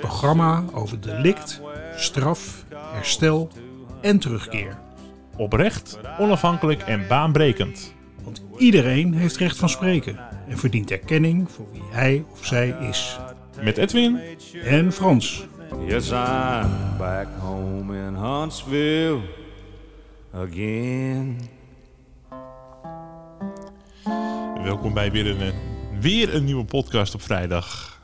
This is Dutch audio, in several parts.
programma over delict, straf, herstel en terugkeer. Oprecht, onafhankelijk en baanbrekend. Want iedereen heeft recht van spreken en verdient erkenning voor wie hij of zij is. Met Edwin En Frans. Yes, I'm back home in Huntsville again. welkom bij weer een, weer een nieuwe podcast op vrijdag.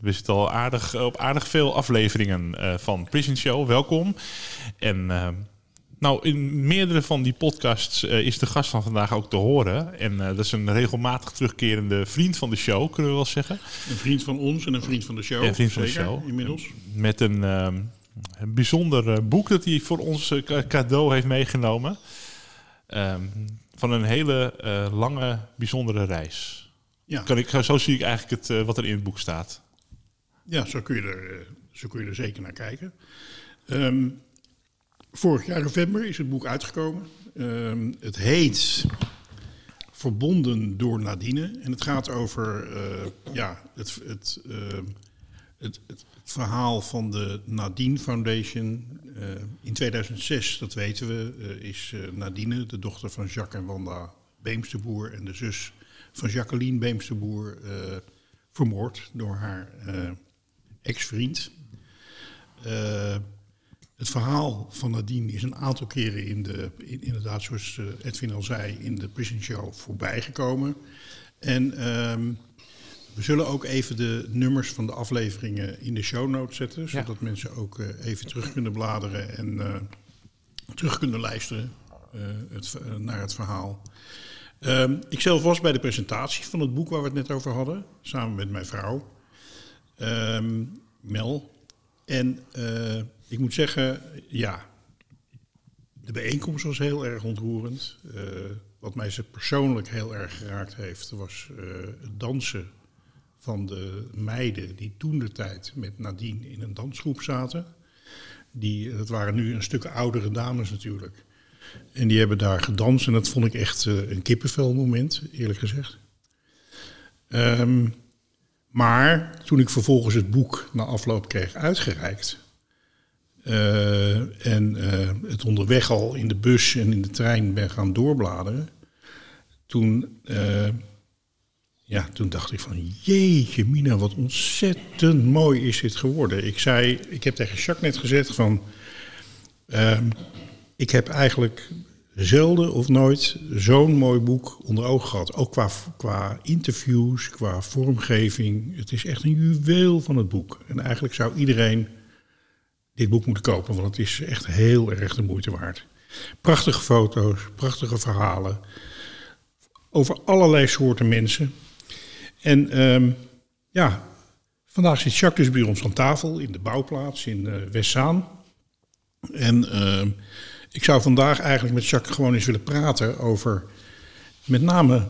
We zitten al aardig, op aardig veel afleveringen eh, van Prison Show. Welkom. En eh, nou, in meerdere van die podcasts eh, is de gast van vandaag ook te horen. En eh, dat is een regelmatig terugkerende vriend van de show, kunnen we wel zeggen. Een vriend van ons en een vriend van de show. Een vriend van de show. Inmiddels. Met een, ehm, een bijzonder eh, boek dat hij voor ons eh, ca- cadeau heeft meegenomen. Ehm, van een hele eh, lange, bijzondere reis. Ja, Kan ik, zo zie ik eigenlijk het, eh, wat er in het boek staat. Ja zo, kun je er, eh, zo kun je er zeker naar kijken. Ehm, vorig jaar november is het boek uitgekomen. Ehm, het heet Verbonden door Nadine. En het gaat over eh, ja, het, het, ehm, het, het verhaal van de Nadine Foundation. Eh, in 2006, dat weten we, is Nadine, de dochter van Jacques en Wanda Beemsterboer... en de zus van Jacqueline Beemsterboer, vermoord door haar ex-vriend. Eh, het verhaal van Nadine is een aantal keren in de, in, inderdaad, zoals eh, Edwin al zei, in de Prison Show voorbijgekomen. En ehm, we zullen ook even de nummers van de afleveringen in de show notes zetten, zodat mensen ook eh, even terug kunnen bladeren en terug kunnen luisteren het, naar het verhaal. Ehm, ik zelf was bij de presentatie van het boek waar we het net over hadden, samen met mijn vrouw, ehm, Mel. En eh, ik moet zeggen, ja, de bijeenkomst was heel erg ontroerend. Eh, wat mij ze persoonlijk heel erg geraakt heeft, was eh, het dansen van de meiden die toen de tijd met Nadine in een dansgroep zaten. Die, dat waren nu een stuk oudere dames natuurlijk. En die hebben daar gedanst en dat vond ik echt eh, een kippenvelmoment, eerlijk gezegd. Ehm, maar toen ik vervolgens het boek na afloop kreeg uitgereikt. eh, en eh, het onderweg al in de bus en in de trein ben gaan doorbladeren. Toen, eh, ja, toen dacht ik van jeetje mina, wat ontzettend mooi is dit geworden. Ik zei, ik heb tegen Jacques net gezegd van... ehm, ik heb eigenlijk zelden of nooit zo'n mooi boek onder ogen gehad. Ook qua, qua interviews, qua vormgeving. Het is echt een juweel van het boek. En eigenlijk zou iedereen dit boek moeten kopen, want het is echt heel erg de moeite waard. Prachtige foto's, prachtige verhalen. Over allerlei soorten mensen. En ehm, ja, vandaag zit Jacques dus bij ons aan tafel in de bouwplaats in eh Westzaan. En ehm, ik zou vandaag eigenlijk met Jacques gewoon eens willen praten over met name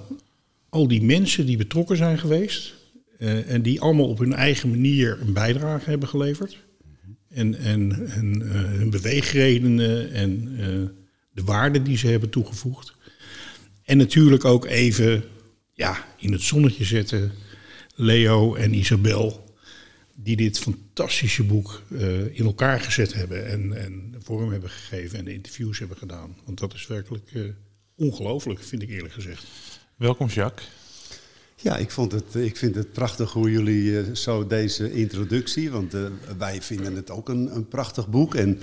al die mensen die betrokken zijn geweest. eh, en die allemaal op hun eigen manier een bijdrage hebben geleverd. En, en, en eh, hun beweegredenen en eh, de waarden die ze hebben toegevoegd. En natuurlijk ook even ja, in het zonnetje zetten Leo en Isabel die dit fantastische boek eh, in elkaar gezet hebben en, en vorm hebben gegeven en de interviews hebben gedaan. Want dat is werkelijk eh, ongelooflijk, vind ik eerlijk gezegd. Welkom Jacques. Ja, ik, vond het, ik vind het prachtig hoe jullie eh, zo deze introductie, want wij vinden het ook een, een prachtig boek. En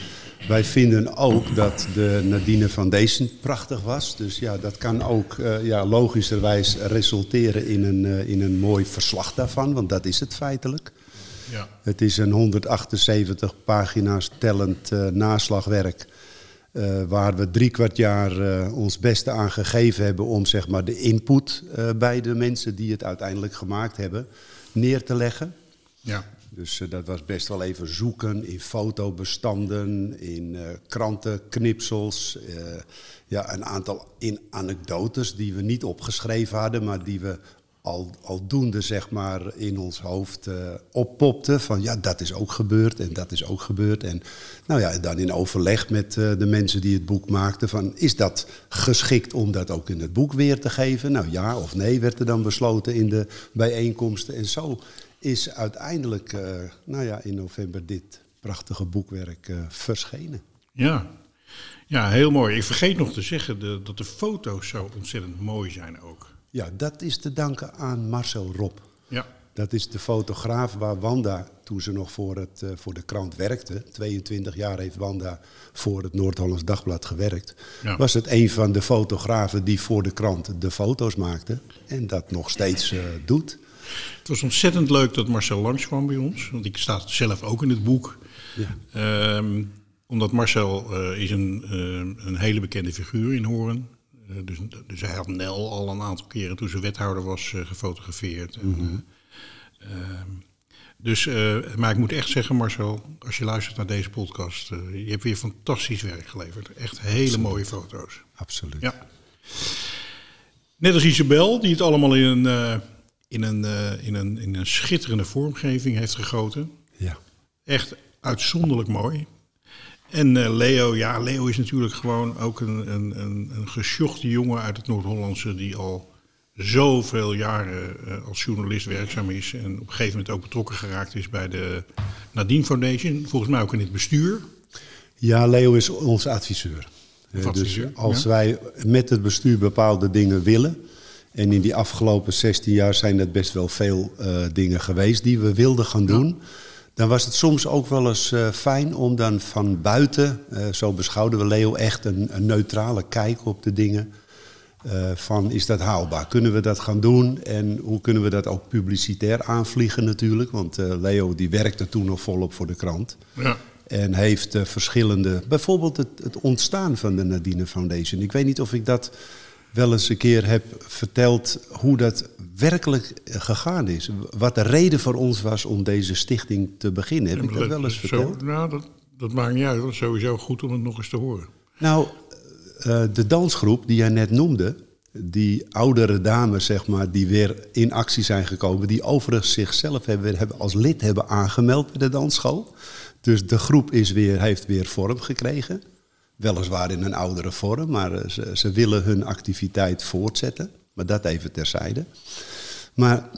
wij vinden ook dat de Nadine Foundation prachtig was. Dus ja, dat kan ook eh, ja, logischerwijs resulteren in een, eh, in een mooi verslag daarvan, want dat is het feitelijk. Ja. Het is een 178 pagina's tellend eh, naslagwerk. eh, waar we drie kwart jaar eh, ons beste aan gegeven hebben om zeg maar, de input bij de mensen die het uiteindelijk gemaakt hebben neer te leggen. Ja. Dus dat was best wel even zoeken in fotobestanden, in uh, krantenknipsels. Uh, ja, een aantal in anekdotes die we niet opgeschreven hadden, maar die we al, aldoende zeg maar in ons hoofd uh, oppopten. Van ja, dat is ook gebeurd en dat is ook gebeurd. En nou ja, dan in overleg met uh, de mensen die het boek maakten. Van is dat geschikt om dat ook in het boek weer te geven? Nou ja of nee werd er dan besloten in de bijeenkomsten. En zo is uiteindelijk uh, nou ja, in november dit prachtige boekwerk verschenen. Ja. ja, heel mooi. Ik vergeet nog te zeggen de, dat de foto's zo ontzettend mooi zijn ook. Ja, dat is te danken aan Marcel Rob. Ja. Dat is de fotograaf waar Wanda, toen ze nog voor, het, uh, voor de krant werkte, 22 jaar heeft Wanda voor het Noord-Hollands Dagblad gewerkt, Ja. was het een van de fotografen die voor de krant de foto's maakte en dat nog steeds uh, doet. Het was ontzettend leuk dat Marcel langskwam bij ons, want ik sta zelf ook in het boek. Ja. Um, omdat Marcel uh, is een, een hele bekende figuur in Horen. Uh, dus, dus, hij had Nel al een aantal keren toen ze wethouder was uh, gefotografeerd. Mhm. mm -hmm. uh, dus, maar ik moet echt zeggen, Marcel, als je luistert naar deze podcast, je hebt weer fantastisch werk geleverd. Echt hele Absoluut. mooie foto's. Absoluut. Ja. Net als Isabel, die het allemaal in een, uh, in een, uh, in een, in een schitterende vormgeving heeft gegoten. Ja. Echt uitzonderlijk mooi. En uh, Leo, ja, Leo is natuurlijk gewoon ook een, een, een, een gesjochte jongen uit het Noord-Hollandse die al zoveel jaren uh, als journalist werkzaam is en op een gegeven moment ook betrokken geraakt is bij de Nadine Foundation, volgens mij ook in het bestuur. Ja, Leo is onze adviseur. adviseur dus als ja. wij met het bestuur bepaalde dingen willen, en in die afgelopen 16 jaar zijn er best wel veel uh, dingen geweest die we wilden gaan doen. Ja dan was het soms ook wel eens uh, fijn om dan van buiten, uh, zo beschouwden we Leo echt een, een neutrale kijk op de dingen. Uh, van is dat haalbaar? Kunnen we dat gaan doen? En hoe kunnen we dat ook publicitair aanvliegen natuurlijk? Want eh, Leo die werkte toen nog volop voor de krant. Ja. En heeft eh, verschillende, bijvoorbeeld het, het, ontstaan van de Nadine Foundation. Ik weet niet of ik dat wel eens een keer heb verteld hoe dat werkelijk gegaan is. Wat de reden voor ons was om deze stichting te beginnen. Heb ja, ik dat wel eens zo, verteld? Nou, dat, dat maakt niet uit. Dat is sowieso goed om het nog eens te horen. Nou, uh, de dansgroep die jij net noemde... die oudere dames, zeg maar, die weer in actie zijn gekomen... die overigens zichzelf hebben, hebben als lid hebben aangemeld bij de dansschool. Dus de groep is weer, heeft weer vorm gekregen. Weliswaar in een oudere vorm, maar ze, ze willen hun activiteit voortzetten. Maar dat even terzijde. Maar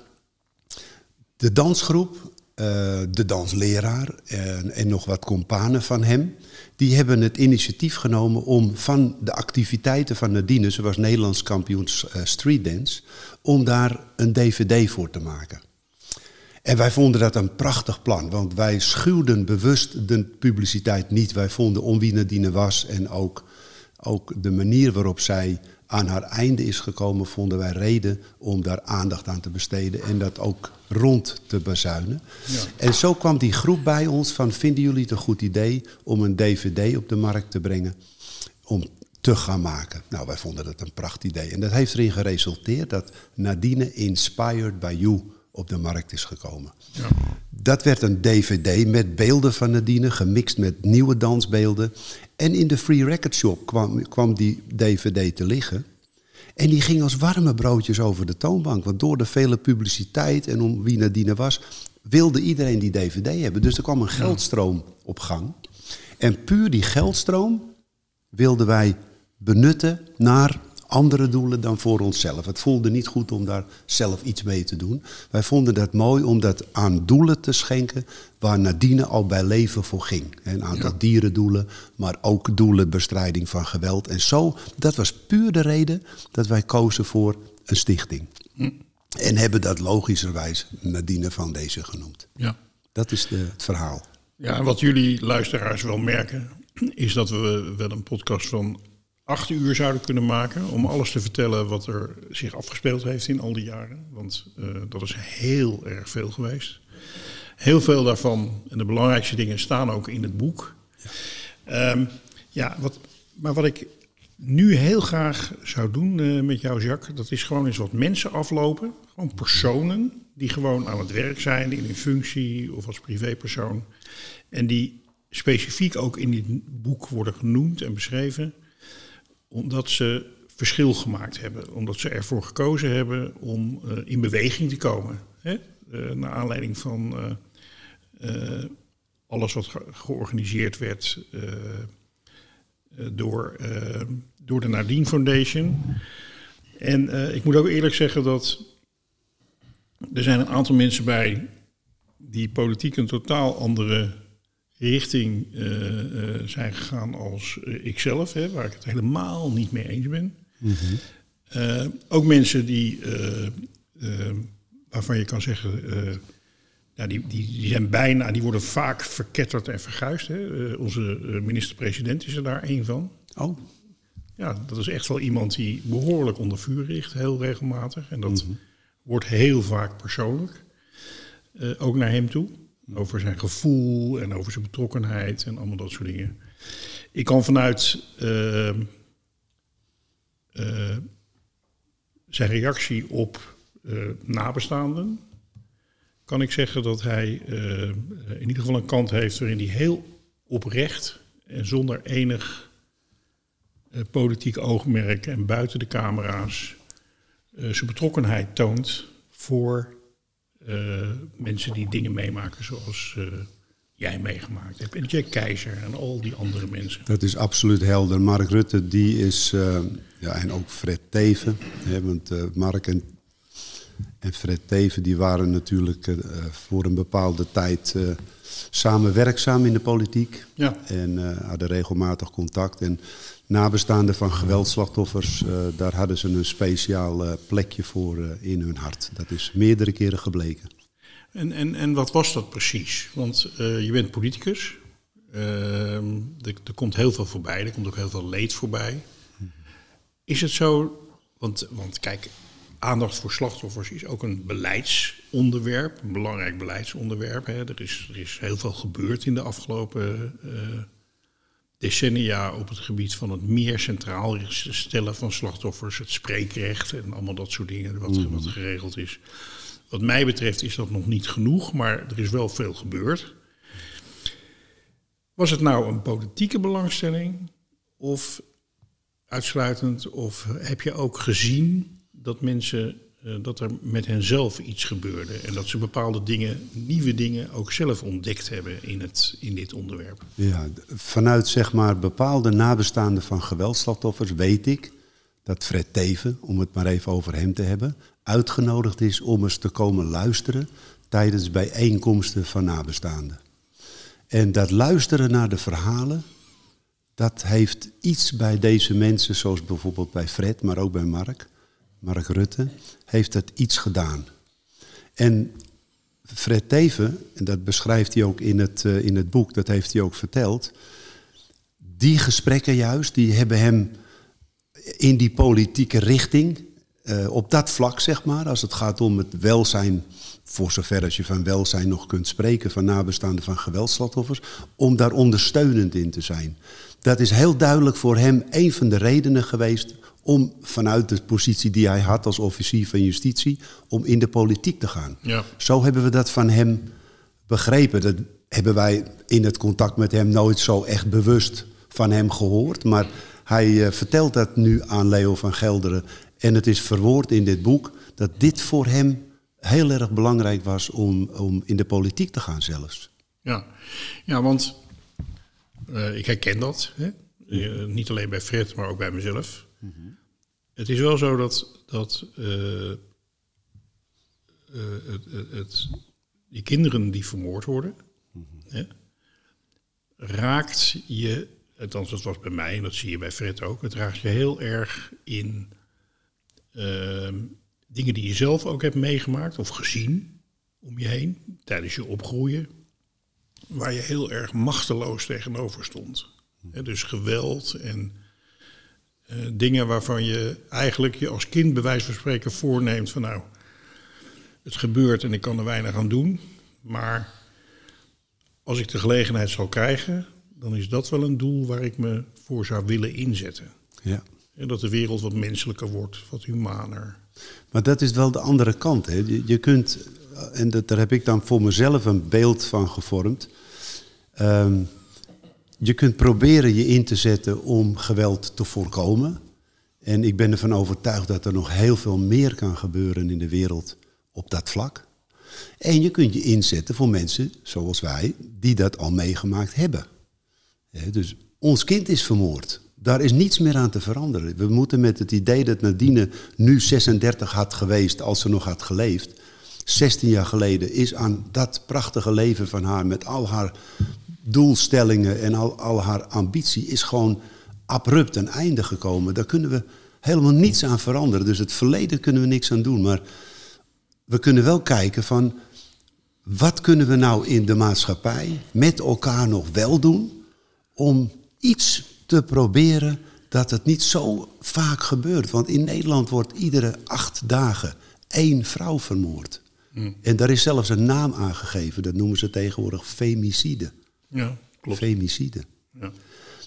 de dansgroep, uh, de dansleraar en, en, nog wat companen van hem... die hebben het initiatief genomen om van de activiteiten van Nadine... ze was Nederlands kampioens uh, streetdance... om daar een dvd voor te maken. En wij vonden dat een prachtig plan, want wij schuwden bewust de publiciteit niet. Wij vonden om wie Nadine was en ook, ook de manier waarop zij aan haar einde is gekomen, vonden wij reden om daar aandacht aan te besteden en dat ook rond te bazuinen. Ja. En zo kwam die groep bij ons van, vinden jullie het een goed idee om een dvd op de markt te brengen? Om te gaan maken. Nou, wij vonden dat een pracht idee. En dat heeft erin geresulteerd dat Nadine Inspired by You op de markt is gekomen. Ja. Dat werd een dvd met beelden van Nadine, gemixt met nieuwe dansbeelden. En in de Free Record Shop kwam, kwam die dvd te liggen. En die ging als warme broodjes over de toonbank. Want door de vele publiciteit en om wie Nadine was... wilde iedereen die dvd hebben. Dus er kwam een geldstroom op gang. En puur die geldstroom wilden wij benutten naar andere doelen dan voor onszelf. Het voelde niet goed om daar zelf iets mee te doen. Wij vonden dat mooi om dat aan doelen te schenken waar Nadine al bij leven voor ging. Een aantal ja. dierendoelen, maar ook doelen bestrijding van geweld. En zo, dat was puur de reden dat wij kozen voor een stichting. Hm. En hebben dat logischerwijs Nadine Foundation genoemd. Ja. Dat is de, het verhaal. Ja, en wat jullie luisteraars wel merken, is dat we wel een podcast van acht uur zouden kunnen maken om alles te vertellen wat er zich afgespeeld heeft in al die jaren. Want uh, dat is heel erg veel geweest. Heel veel daarvan, en de belangrijkste dingen, staan ook in het boek. Ja, um, ja wat, maar wat ik nu heel graag zou doen uh, met jou, Jacques, dat is gewoon eens wat mensen aflopen. Gewoon personen die gewoon aan het werk zijn in een functie of als privépersoon. En die specifiek ook in dit boek worden genoemd en beschreven, omdat ze verschil gemaakt hebben. Omdat ze ervoor gekozen hebben om uh, in beweging te komen. Hè? Uh, naar aanleiding van uh, alles wat ge georganiseerd werd door, door de Nadine Foundation. En ik moet ook eerlijk zeggen dat er zijn een aantal mensen bij die politiek een totaal andere richting uh, uh, zijn gegaan als uh, ikzelf, hè, waar ik het helemaal niet mee eens ben. Mm -hmm. ook mensen die, waarvan je kan zeggen, nou, die, die, die, zijn bijna, die worden vaak verketterd en verguisd. Hè. onze minister-president is er daar één van. Oh. Ja, dat is echt wel iemand die behoorlijk onder vuur richt, heel regelmatig. En dat mm -hmm. wordt heel vaak persoonlijk, ook naar hem toe. Over zijn gevoel en over zijn betrokkenheid en allemaal dat soort dingen. Ik kan vanuit uh, uh, zijn reactie op uh, nabestaanden, kan ik zeggen dat hij in ieder geval een kant heeft waarin hij heel oprecht en zonder enig politiek oogmerk en buiten de camera's zijn betrokkenheid toont voor mensen die dingen meemaken zoals uh, jij meegemaakt hebt. En Jack Keizer en al die andere mensen. Dat is absoluut helder. Mark Rutte, die is, uh, ja, en ook Fred Teven. Hè, want Mark en, en Fred Teven, die waren natuurlijk voor een bepaalde tijd samen werkzaam in de politiek. Ja. En hadden regelmatig contact. En nabestaanden van geweldslachtoffers, uh, daar hadden ze een speciaal uh, plekje voor uh, in hun hart. Dat is meerdere keren gebleken. En, en, en wat was dat precies? Want je bent politicus. Ehm, er, er, komt heel veel voorbij, er komt ook heel veel leed voorbij. Is het zo, want, want kijk, aandacht voor slachtoffers is ook een beleidsonderwerp, een belangrijk beleidsonderwerp. Hè. Er, is, er is heel veel gebeurd in de afgelopen decennia op het gebied van het meer centraal stellen van slachtoffers, het spreekrecht en allemaal dat soort dingen wat, wat geregeld is. Wat mij betreft is dat nog niet genoeg, maar er is wel veel gebeurd. Was het nou een politieke belangstelling of uitsluitend, of heb je ook gezien dat mensen dat er met hen zelf iets gebeurde. En dat ze bepaalde dingen, nieuwe dingen, ook zelf ontdekt hebben in, het, in dit onderwerp. Ja, vanuit zeg maar bepaalde nabestaanden van geweldslachtoffers weet ik dat Fred Teven, om het maar even over hem te hebben, uitgenodigd is om eens te komen luisteren tijdens bijeenkomsten van nabestaanden. En dat luisteren naar de verhalen, dat heeft iets bij deze mensen, zoals bijvoorbeeld bij Fred, maar ook bij Mark, Mark Rutte, heeft het iets gedaan. En Fred Teven, en dat beschrijft hij ook in het, uh, in het boek, dat heeft hij ook verteld. Die gesprekken juist, die hebben hem in die politieke richting, uh, op dat vlak zeg maar, als het gaat om het welzijn, voor zover als je van welzijn nog kunt spreken, van nabestaanden van geweldslachtoffers, om daar ondersteunend in te zijn. Dat is heel duidelijk voor hem een van de redenen geweest om vanuit de positie die hij had als officier van justitie, om in de politiek te gaan. Ja. Zo hebben we dat van hem begrepen. Dat hebben wij in het contact met hem nooit zo echt bewust van hem gehoord. Maar hij uh, vertelt dat nu aan Leo van Gelderen. En het is verwoord in dit boek dat dit voor hem heel erg belangrijk was om, om in de politiek te gaan zelfs. Ja, ja want uh, ik herken dat. Hè? Uh, niet alleen bij Fred, maar ook bij mezelf. Het is wel zo dat, dat uh, het, het, die kinderen die vermoord worden, hè, raakt je, althans dat was bij mij en dat zie je bij Fred ook, het raakt je heel erg in uh, dingen die je zelf ook hebt meegemaakt of gezien om je heen tijdens je opgroeien, waar je heel erg machteloos tegenover stond. Dus geweld en uh, dingen waarvan je eigenlijk je als kind bij wijze van spreken voorneemt van nou, het gebeurt en ik kan er weinig aan doen. Maar als ik de gelegenheid zal krijgen, dan is dat wel een doel waar ik me voor zou willen inzetten. Ja. En dat de wereld wat menselijker wordt, wat humaner. Maar dat is wel de andere kant. Hè? Je, je kunt en dat, daar heb ik dan voor mezelf een beeld van gevormd. Ehm, je kunt proberen je in te zetten om geweld te voorkomen. En ik ben ervan overtuigd dat er nog heel veel meer kan gebeuren in de wereld op dat vlak. En je kunt je inzetten voor mensen zoals wij, die dat al meegemaakt hebben. dus ons kind is vermoord. Daar is niets meer aan te veranderen. We moeten met het idee dat Nadine nu 36 had geweest als ze nog had geleefd. 16 jaar geleden is aan dat prachtige leven van haar met al haar doelstellingen en al, al haar ambitie is gewoon abrupt een einde gekomen. Daar kunnen we helemaal niets aan veranderen. Dus het verleden kunnen we niks aan doen. Maar we kunnen wel kijken van wat kunnen we nou in de maatschappij met elkaar nog wel doen om iets te proberen dat het niet zo vaak gebeurt. Want in Nederland wordt iedere acht dagen één vrouw vermoord. Hmm. En daar is zelfs een naam aangegeven, dat noemen ze tegenwoordig femicide. Ja, klopt. Femicide. Ja.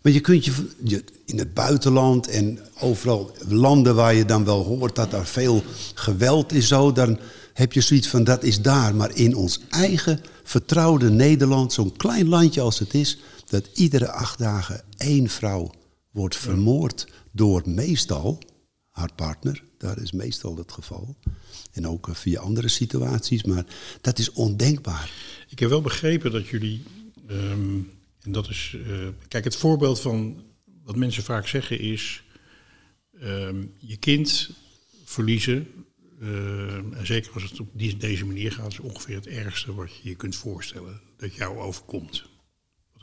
Maar je kunt je, je, in het buitenland en overal landen waar je dan wel hoort dat er veel geweld is, zo, dan heb je zoiets van dat is daar. Maar in ons eigen vertrouwde Nederland, zo'n klein landje als het is, dat iedere acht dagen één vrouw wordt vermoord door meestal haar partner. Daar is meestal het geval. En ook eh, via andere situaties, maar dat is ondenkbaar. Ik heb wel begrepen dat jullie, ehm, en dat is, uh, kijk, het voorbeeld van wat mensen vaak zeggen is, um, je kind verliezen, uh, en zeker als het op die, deze manier gaat, is ongeveer het ergste wat je je kunt voorstellen dat jou overkomt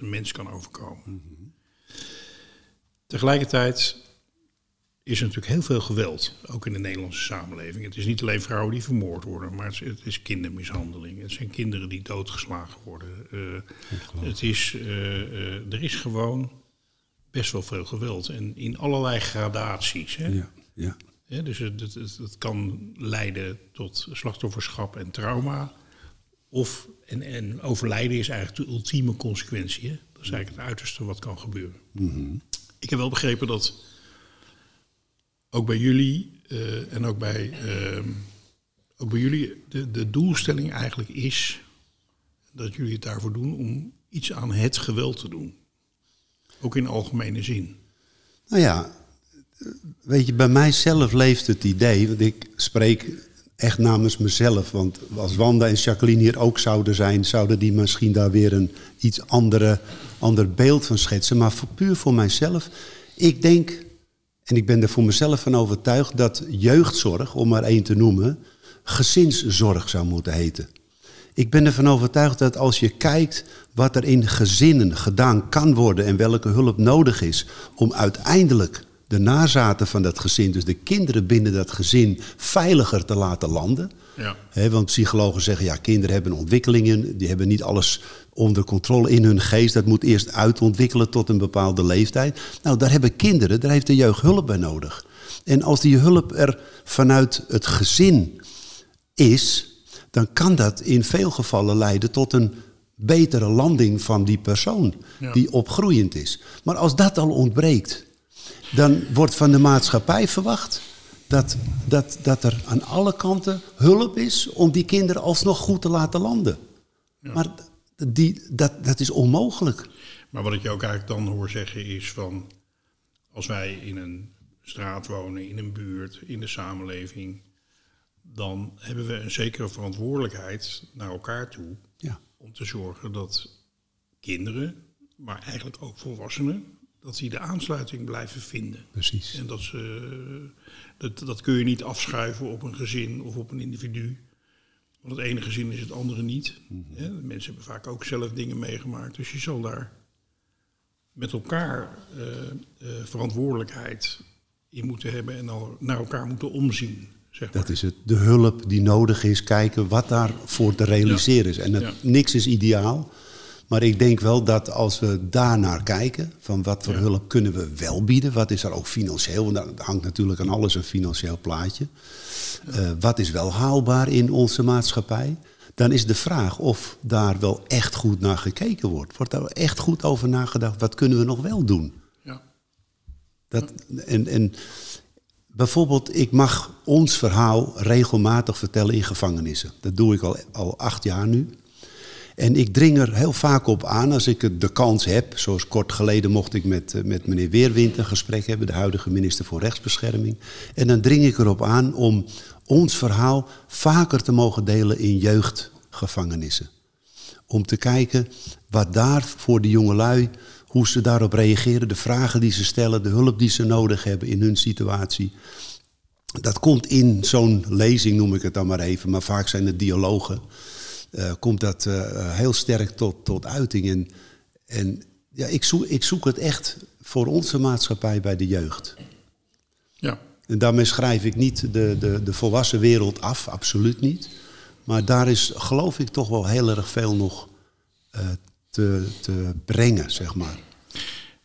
een mens kan overkomen. Tegelijkertijd is er natuurlijk heel veel geweld, ook in de Nederlandse samenleving. Het is niet alleen vrouwen die vermoord worden, maar het is, het is kindermishandeling. Het zijn kinderen die doodgeslagen worden. Uh, het is, uh, uh, er is gewoon best wel veel geweld en in allerlei gradaties. Hè? Ja, ja. dus het, het, het, kan leiden tot slachtofferschap en trauma. Of, en, en overlijden is eigenlijk de ultieme consequentie. Hè? Dat is eigenlijk het uiterste wat kan gebeuren. Mhm. Ik heb wel begrepen dat ook bij jullie uh, en ook bij, uh, ook bij jullie de, de doelstelling eigenlijk is dat jullie het daarvoor doen om iets aan het geweld te doen. Ook in algemene zin. Nou ja, weet je, bij mijzelf leeft het idee, want ik spreek echt namens mezelf. Want als Wanda en Jacqueline hier ook zouden zijn, zouden die misschien daar weer een iets andere, ander beeld van schetsen. Maar voor, puur voor mijzelf, ik denk, en ik ben er voor mezelf van overtuigd, dat jeugdzorg, om maar één te noemen, gezinszorg zou moeten heten. Ik ben ervan overtuigd dat als je kijkt wat er in gezinnen gedaan kan worden en welke hulp nodig is om uiteindelijk de nazaten van dat gezin, dus de kinderen binnen dat gezin, veiliger te laten landen. Ja. want psychologen zeggen, ja, kinderen hebben ontwikkelingen, die hebben niet alles onder controle in hun geest. Dat moet eerst uitontwikkelen tot een bepaalde leeftijd. Nou, daar hebben kinderen, daar heeft de jeugd hulp bij nodig. En als die hulp er vanuit het gezin is, dan kan dat in veel gevallen leiden tot een betere landing van die persoon die opgroeiend is. Maar als dat al ontbreekt, dan wordt van de maatschappij verwacht dat, dat, dat er aan alle kanten hulp is om die kinderen alsnog goed te laten landen. Maar die, dat, dat is onmogelijk. Maar wat ik je ook eigenlijk dan hoor zeggen is van als wij in een straat wonen, in een buurt, in de samenleving, dan hebben we een zekere verantwoordelijkheid naar elkaar toe ja. om te zorgen dat kinderen, maar eigenlijk ook volwassenen, dat die de aansluiting blijven vinden. Precies. En dat, ze, dat, dat kun je niet afschuiven op een gezin of op een individu. Want het ene gezin is het andere niet. Mhm. mensen hebben vaak ook zelf dingen meegemaakt. Dus je zal daar met elkaar uh, uh, verantwoordelijkheid in moeten hebben en al naar elkaar moeten omzien. Zeg maar. Dat is het. De hulp die nodig is, kijken wat daarvoor te realiseren is. En niks is ideaal. Maar ik denk wel dat als we daarnaar kijken, van wat voor hulp kunnen we wel bieden, wat is er ook financieel, want daar hangt natuurlijk aan alles een financieel plaatje. Uh, wat is wel haalbaar in onze maatschappij? Dan is de vraag of daar wel echt goed naar gekeken wordt. Wordt daar echt goed over nagedacht, wat kunnen we nog wel doen? Ja. Dat, en, en bijvoorbeeld, ik mag ons verhaal regelmatig vertellen in gevangenissen. Dat doe ik al, al acht jaar nu. En ik dring er heel vaak op aan als ik de kans heb. Zoals kort geleden mocht ik met, eh, met meneer Weerwind een gesprek hebben, de huidige minister voor Rechtsbescherming. En dan dring ik erop aan om ons verhaal vaker te mogen delen in jeugdgevangenissen. Om te kijken wat daar voor de jongelui, hoe ze daarop reageren, de vragen die ze stellen, de hulp die ze nodig hebben in hun situatie. Dat komt in zo'n lezing, noem ik het dan maar even, maar vaak zijn het dialogen. Uh, komt dat uh, heel sterk tot, tot uiting. En, en ja, ik, zoek, ik zoek het echt voor onze maatschappij bij de jeugd. Ja. En daarmee schrijf ik niet de, de, de volwassen wereld af, absoluut niet. Maar daar is, geloof ik, toch wel heel erg veel nog uh, te, te brengen, zeg maar.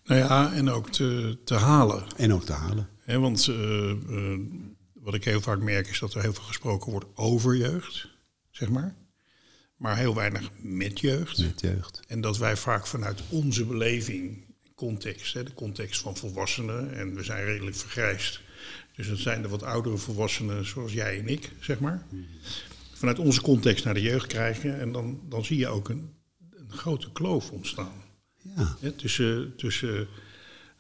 Nou ja, en ook te, te halen. En ook te halen. He, want wat ik heel vaak merk is dat er heel veel gesproken wordt over jeugd, zeg maar. Maar heel weinig met jeugd. Met jeugd. En dat wij vaak vanuit onze beleving, context, hè, de context van volwassenen, en we zijn redelijk vergrijsd. Dus dat zijn de wat oudere volwassenen zoals jij en ik, zeg maar. Vanuit onze context naar de jeugd krijgen. En dan, dan zie je ook een, een grote kloof ontstaan. Ja. Hè, tussen, tussen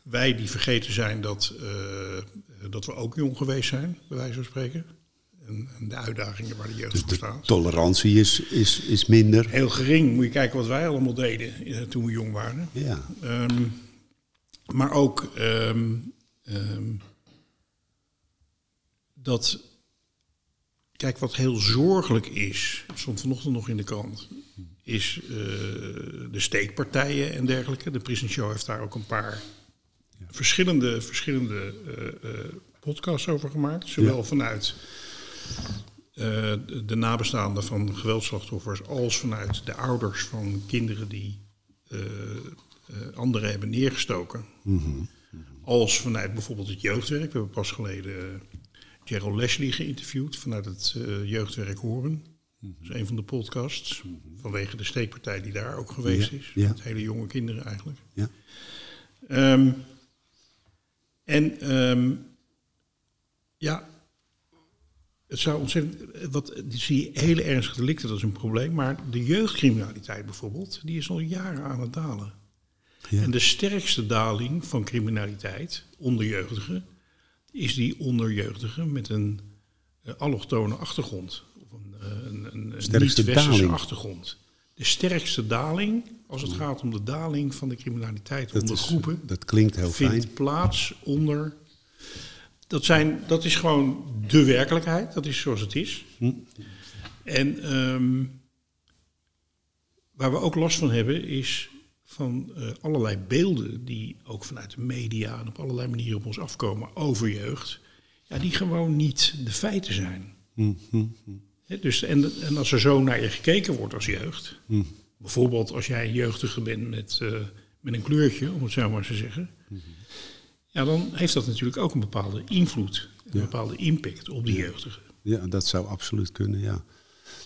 wij die vergeten zijn dat, uh, dat we ook jong geweest zijn, bij wijze van spreken. En, en de uitdagingen waar de jeugd dus voor de staat. tolerantie is, is, is minder. Heel gering. Moet je kijken wat wij allemaal deden uh, toen we jong waren. Ja. Um, maar ook um, um, dat. Kijk, wat heel zorgelijk is, stond vanochtend nog in de krant, is uh, de steekpartijen en dergelijke. De Prison Show heeft daar ook een paar ja. verschillende, verschillende uh, uh, podcasts over gemaakt. Zowel ja. vanuit uh, de nabestaanden van geweldslachtoffers als vanuit de ouders van kinderen die uh, uh, anderen hebben neergestoken. Mhm. Mm -hmm. Als vanuit bijvoorbeeld het jeugdwerk. We hebben pas geleden Gerald Leslie geïnterviewd vanuit het jeugdwerk Horen. Mm -hmm. Dat is een van de podcasts. Mm -hmm. Vanwege de steekpartij die daar ook geweest ja, is. Ja. Met hele jonge kinderen eigenlijk. Ja. Um, en um, ja, het zou ontzettend. Wat, zie je hele ernstige delicten, dat is een probleem. Maar de jeugdcriminaliteit bijvoorbeeld, die is al jaren aan het dalen. Ja. En de sterkste daling van criminaliteit onder jeugdigen is die onder jeugdigen met een uh, allochtone achtergrond. Of een, uh, een, een niet-westerse achtergrond. De sterkste daling, als het gaat om de daling van de criminaliteit dat onder is, groepen, dat klinkt heel vindt fijn. plaats onder dat, zijn, dat is gewoon de werkelijkheid. Dat is zoals het is. Hm. En um, waar we ook last van hebben is van uh, allerlei beelden die ook vanuit de media en op allerlei manieren op ons afkomen over jeugd. Ja, die gewoon niet de feiten zijn. Hm, hm, He, dus, en, en, als er zo naar je gekeken wordt als jeugd. Bijvoorbeeld als jij een jeugdige bent met, uh, met een kleurtje, om het zo maar te zeggen. Ja, dan heeft dat natuurlijk ook een bepaalde invloed, een ja. bepaalde impact op die jeugdigen. Ja, dat zou absoluut kunnen, ja.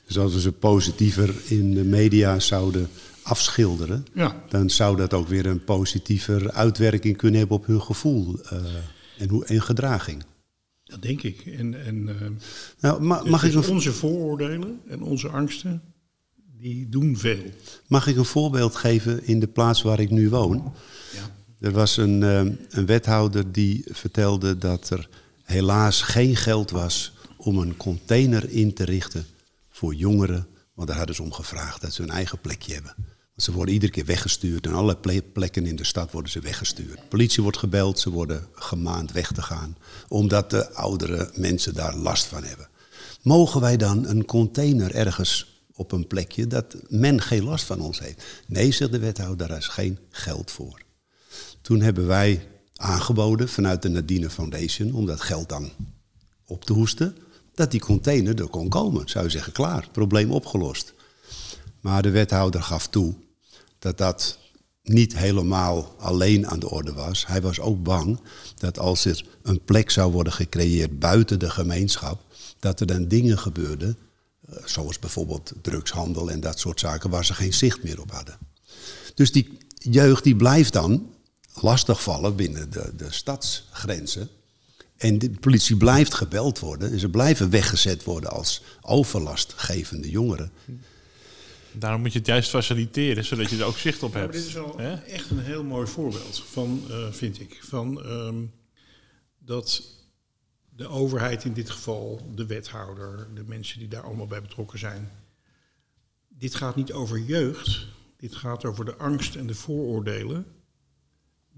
Dus als we ze positiever in de media zouden afschilderen, ja. dan zou dat ook weer een positiever uitwerking kunnen hebben op hun gevoel uh, en, hoe, en gedraging. Dat denk ik. En, en uh, nou, ma mag dus ik een... onze vooroordelen en onze angsten, die doen veel. Mag ik een voorbeeld geven in de plaats waar ik nu woon? Ja. Er was een, een wethouder die vertelde dat er helaas geen geld was om een container in te richten voor jongeren. Want daar hadden ze om gevraagd dat ze hun eigen plekje hebben. Want ze worden iedere keer weggestuurd. En alle plekken in de stad worden ze weggestuurd. De politie wordt gebeld, ze worden gemaand weg te gaan. Omdat de oudere mensen daar last van hebben. Mogen wij dan een container ergens op een plekje dat men geen last van ons heeft? Nee, zegt de wethouder, daar is geen geld voor. Toen hebben wij aangeboden vanuit de Nadine Foundation om dat geld dan op te hoesten, dat die container er kon komen. Zou je zeggen, klaar, probleem opgelost. Maar de wethouder gaf toe dat dat niet helemaal alleen aan de orde was. Hij was ook bang dat als er een plek zou worden gecreëerd buiten de gemeenschap, dat er dan dingen gebeurden, zoals bijvoorbeeld drugshandel en dat soort zaken, waar ze geen zicht meer op hadden. Dus die jeugd die blijft dan lastigvallen binnen de, de stadsgrenzen. En de politie blijft gebeld worden en ze blijven weggezet worden als overlastgevende jongeren. Daarom moet je het juist faciliteren, zodat je er ook zicht op Ja, maar hebt. dit is wel echt een heel mooi voorbeeld van, eh, vind ik, van ehm, dat de overheid in dit geval, de wethouder, de mensen die daar allemaal bij betrokken zijn. Dit gaat niet over jeugd, dit gaat over de angst en de vooroordelen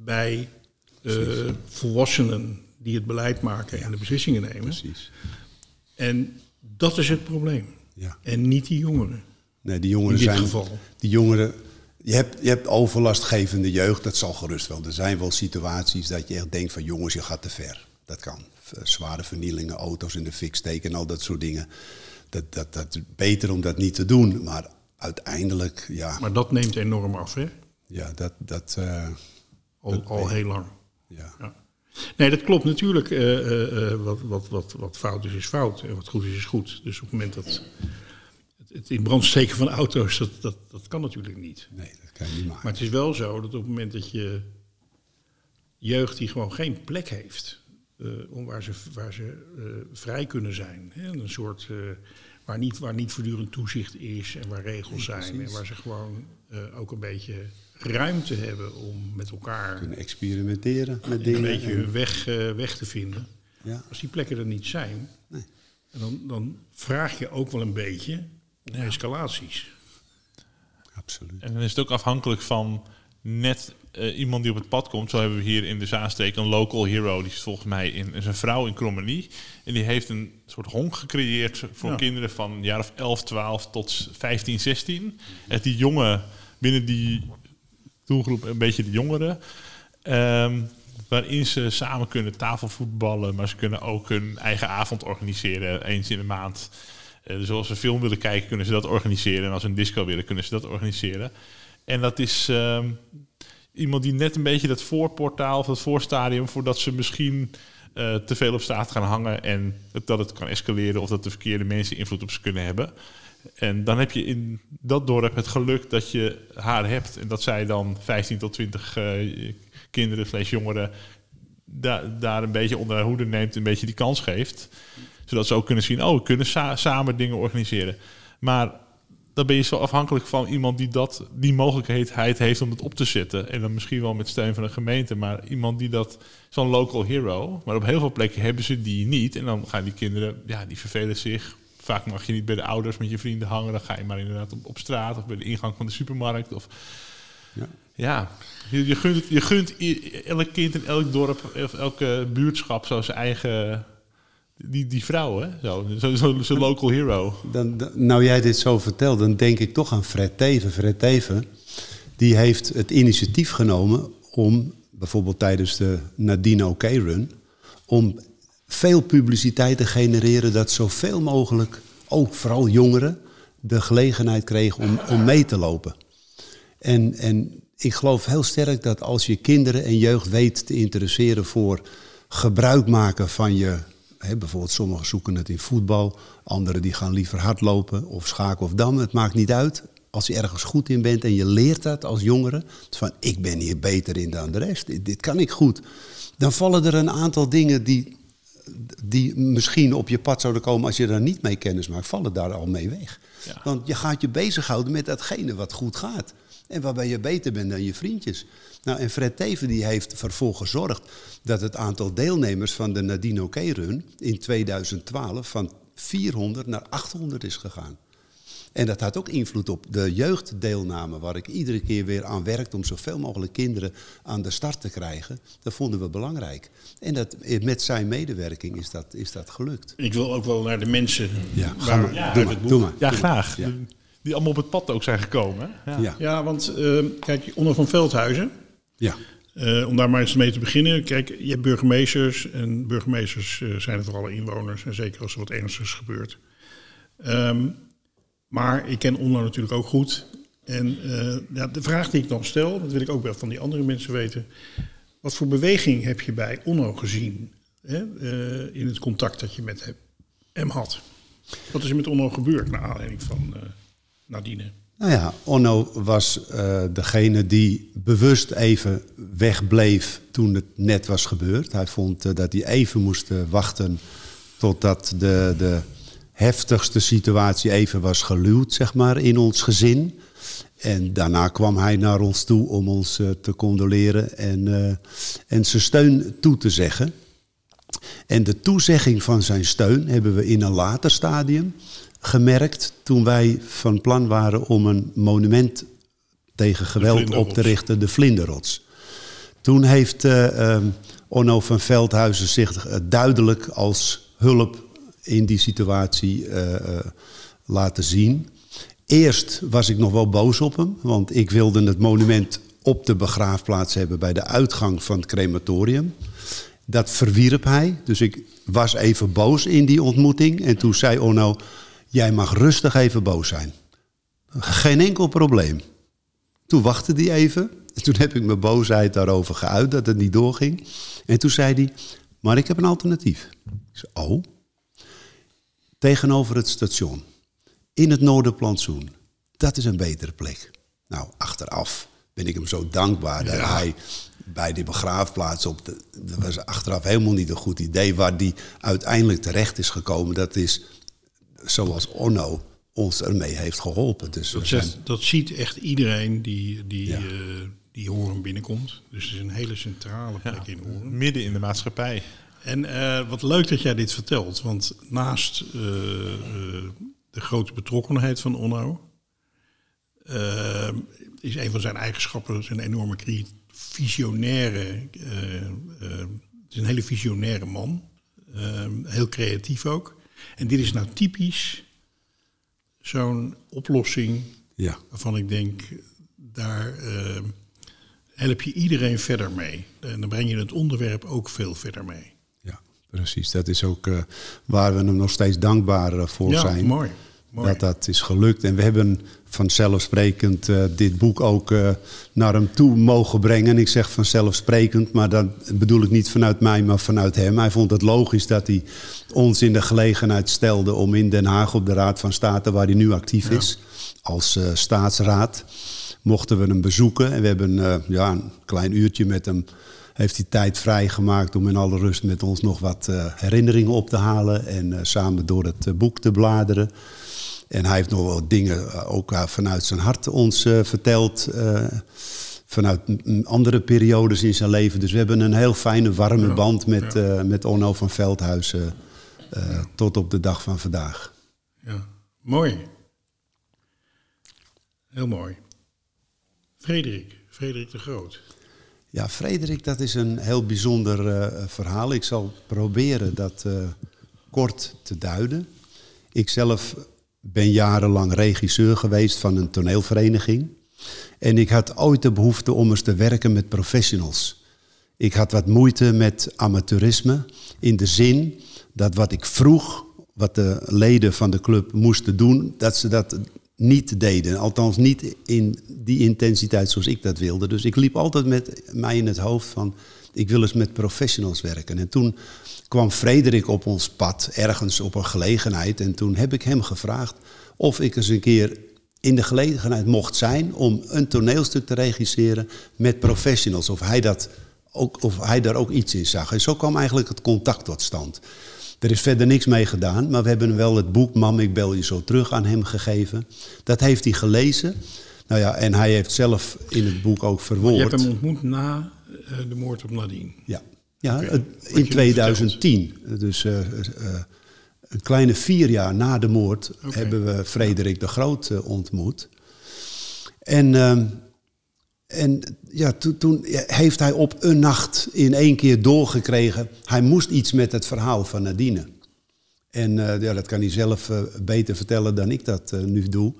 bij eh, volwassenen die het beleid maken en de beslissingen nemen. Precies. En dat is het probleem. Ja. En niet die jongeren. Nee, die jongeren In dit zijn. geval. Die jongeren. Je hebt, je hebt overlastgevende jeugd, dat zal gerust wel. Er zijn wel situaties dat je echt denkt van jongens, je gaat te ver. Dat kan. Zware vernielingen, auto's in de fik steken en al dat soort dingen. Dat, dat, dat is beter om dat niet te doen. Maar uiteindelijk, ja, Maar dat neemt enorm af, hè? ja dat. dat eh, Al, Dat heel lang. ja. Ja. Nee, dat klopt natuurlijk. eh, eh, eh, wat, wat, wat, wat fout is, is fout. En wat goed is, is goed. Dus op het moment dat het, in brand steken van auto's, dat, dat, dat kan natuurlijk niet. Nee, dat kan je niet maken. Maar het is wel zo dat op het moment dat je jeugd die gewoon geen plek heeft, om waar ze, waar ze vrij kunnen zijn. Hè? Een soort waar, niet, waar niet voortdurend toezicht is en waar regels zijn. En waar ze gewoon ook een beetje ruimte hebben om met elkaar kunnen experimenteren met een dingen. beetje en- hun weg, eh, weg te vinden. ja, Als die plekken er niet zijn, Nee. dan, dan vraag je ook wel een beetje naar escalaties. absoluut. En dan is het ook afhankelijk van net eh, iemand die op het pad komt. Zo hebben we hier in de Zaanstreek een local hero. Die is volgens mij in, is een vrouw in Krommenie. En die heeft een soort honk gecreëerd voor Ja. kinderen van een jaar of 11, 12 tot 15, 16. Echt die jongen binnen die doelgroep, een beetje de jongeren. Ehm, waarin ze samen kunnen tafelvoetballen, maar ze kunnen ook hun eigen avond organiseren, eens in de maand. Eh, dus als ze film willen kijken, kunnen ze dat organiseren. En als ze een disco willen, kunnen ze dat organiseren. En dat is ehm, iemand die net een beetje dat voorportaal of dat voorstadium, voordat ze misschien eh, te veel op straat gaan hangen en dat het kan escaleren of dat de verkeerde mensen invloed op ze kunnen hebben. En dan heb je in dat dorp het geluk dat je haar hebt. En dat zij dan 15 tot 20 eh, kinderen slash jongeren da- daar een beetje onder haar hoede neemt. Een beetje die kans geeft. Zodat ze ook kunnen zien, oh, we kunnen sa- samen dingen organiseren. Maar dan ben je zo afhankelijk van iemand die dat, die mogelijkheid heeft om het op te zetten. En dan misschien wel met steun van een gemeente. Maar iemand die dat, zo'n local hero. Maar op heel veel plekken hebben ze die niet. En dan gaan die kinderen, ja, die vervelen zich. Vaak mag je niet bij de ouders met je vrienden hangen. Dan ga je maar inderdaad op, op straat of bij de ingang van de supermarkt. Of, Ja. ja, je, je gunt, je gunt elk kind in elk dorp of elke buurtschap zo zijn eigen... Die, die vrouw, hè? Zo, zo, zo, zo'n local hero. Dan, dan- nou jij dit zo vertelt, dan denk ik toch aan Fred Teven. Fred Teven, die heeft het initiatief genomen om, bijvoorbeeld tijdens de Nadine OK Run, om veel publiciteit te genereren dat zoveel mogelijk, ook vooral jongeren, de gelegenheid kregen om, om mee te lopen. En, en ik geloof heel sterk dat als je kinderen en jeugd weet te interesseren voor gebruik maken van je. Hè, bijvoorbeeld sommigen zoeken het in voetbal, anderen die gaan liever hardlopen of schaken of dammen. Het maakt niet uit. Als je ergens goed in bent en je leert dat als jongere, van ik ben hier beter in dan de rest, dit, dit kan ik goed. Dan vallen er een aantal dingen die, die misschien op je pad zouden komen als je daar niet mee kennis maakt, vallen daar al mee weg. Ja. Want je gaat je bezighouden met datgene wat goed gaat. En waarbij je beter bent dan je vriendjes. Nou, en Fred Teven die heeft ervoor gezorgd dat het aantal deelnemers van de Nadine OK Run in 2012 van 400 naar 800 is gegaan. En dat had ook invloed op de jeugddeelname, waar ik iedere keer weer aan werkte om zoveel mogelijk kinderen aan de start te krijgen. Dat vonden we belangrijk. En dat, met zijn medewerking is dat, is dat gelukt. Ik wil ook wel naar de mensen. Ja, waar- maar. uit doe, het maar boek. doe maar. Ja, doe graag. Ja. Die- allemaal op het pad ook zijn gekomen. hè? Ja. Ja. Ja, want eh, kijk, Onno van Veldhuizen, Ja. eh, om daar maar eens mee te beginnen. Kijk, je hebt burgemeesters en burgemeesters eh, zijn het voor alle inwoners. En zeker als er wat ernstigs gebeurt. Ehm, maar ik ken Onno natuurlijk ook goed. En eh, ja, de vraag die ik dan stel, dat wil ik ook wel van die andere mensen weten. Wat voor beweging heb je bij Onno gezien hè, eh, in het contact dat je met hem- had? Wat is er met Onno gebeurd naar aanleiding van eh, Nadine? Nou ja, Onno was degene die bewust even wegbleef toen het net was gebeurd. Hij vond dat hij even moest wachten totdat de, de heftigste situatie even was geluwd, zeg maar, in ons gezin. En daarna kwam hij naar ons toe om ons eh, te condoleren en, uh, en zijn steun toe te zeggen. En de toezegging van zijn steun hebben we in een later stadium gemerkt toen wij van plan waren om een monument tegen geweld op te richten, de Vlinderrots. Toen heeft uh, um, Onno van Veldhuizen zich duidelijk als hulp in die situatie uh, laten zien. Eerst was ik nog wel boos op hem, want ik wilde het monument op de begraafplaats hebben bij de uitgang van het crematorium. Dat verwierp hij, dus ik was even boos in die ontmoeting. En toen zei Onno, jij mag rustig even boos zijn. Geen enkel probleem. Toen wachtte hij even. En toen heb ik mijn boosheid daarover geuit dat het niet doorging. En toen zei hij, maar ik heb een alternatief. Ik zei, oh? Tegenover het station in het Noorderplantsoen. Dat is een betere plek. Nou, achteraf ben ik hem zo dankbaar dat hij bij die begraafplaats op. De, dat was achteraf helemaal niet een goed idee. Waar die uiteindelijk terecht is gekomen, dat is zoals Onno ons ermee heeft geholpen. Dus dat, zegt, dat ziet echt iedereen die, die, ja. uh, die Horen binnenkomt. Dus het is een hele centrale plek ja, in Horen. Midden in de maatschappij. En uh, wat leuk dat jij dit vertelt. Want naast uh, de grote betrokkenheid van Onno. Uh, is een van zijn eigenschappen zijn enorme visionaire. Uh, is een hele visionaire man. heel creatief ook. En dit is nou typisch zo'n oplossing ja. waarvan ik denk, daar help je iedereen verder mee. En dan breng je het onderwerp ook veel verder mee. Precies, dat is ook uh, waar we hem nog steeds dankbaar uh, voor ja, zijn. Mooi, mooi. Dat dat is gelukt. En we hebben vanzelfsprekend uh, dit boek ook naar hem toe mogen brengen. En ik zeg vanzelfsprekend, maar dat bedoel ik niet vanuit mij, maar vanuit hem. Hij vond het logisch dat hij ons in de gelegenheid stelde om in Den Haag op de Raad van State, waar hij nu actief ja. is, als staatsraad, mochten we hem bezoeken. En we hebben ja, een klein uurtje met hem heeft hij tijd vrijgemaakt om in alle rust met ons nog wat uh, herinneringen op te halen en uh, samen door het uh, boek te bladeren. En hij heeft nog wat dingen ook vanuit zijn hart ons verteld, vanuit andere periodes in zijn leven. Dus we hebben een heel fijne, warme ja, band met, ja. met Onno van Veldhuizen ja. tot op de dag van vandaag. Ja, mooi. Heel mooi. Frederik, Frederik de Groot. Ja, Frederik, dat is een heel bijzonder uh, verhaal. Ik zal proberen dat uh, kort te duiden. Ik zelf ben jarenlang regisseur geweest van een toneelvereniging. En ik had ooit de behoefte om eens te werken met professionals. Ik had wat moeite met amateurisme in de zin dat wat ik vroeg, wat de leden van de club moesten doen, dat ze dat niet deden. Althans niet in die intensiteit zoals ik dat wilde. Dus ik liep altijd met mij in het hoofd van... ik wil eens met professionals werken. En toen kwam Frederik op ons pad, ergens op een gelegenheid. En toen heb ik hem gevraagd of ik eens een keer in de gelegenheid mocht zijn... om een toneelstuk te regisseren met professionals. Of hij, dat ook, of hij daar ook iets in zag. En zo kwam eigenlijk het contact tot stand. Er is verder niks mee gedaan, maar we hebben wel het boek Mam, ik bel je zo terug aan hem gegeven. Dat heeft hij gelezen. Nou ja, en hij heeft zelf in het boek ook verwoord. Je hebt hem ontmoet na uh, de moord op Nadine. Ja, ja okay. in 2010. Dus uh, uh, een kleine vier jaar na de moord okay. hebben we Frederik de Groot ontmoet. En ehm, en ja, toen, heeft hij op een nacht in één keer doorgekregen. Hij moest iets met het verhaal van Nadine. En uh, ja, dat kan hij zelf uh, beter vertellen dan ik dat uh, nu doe.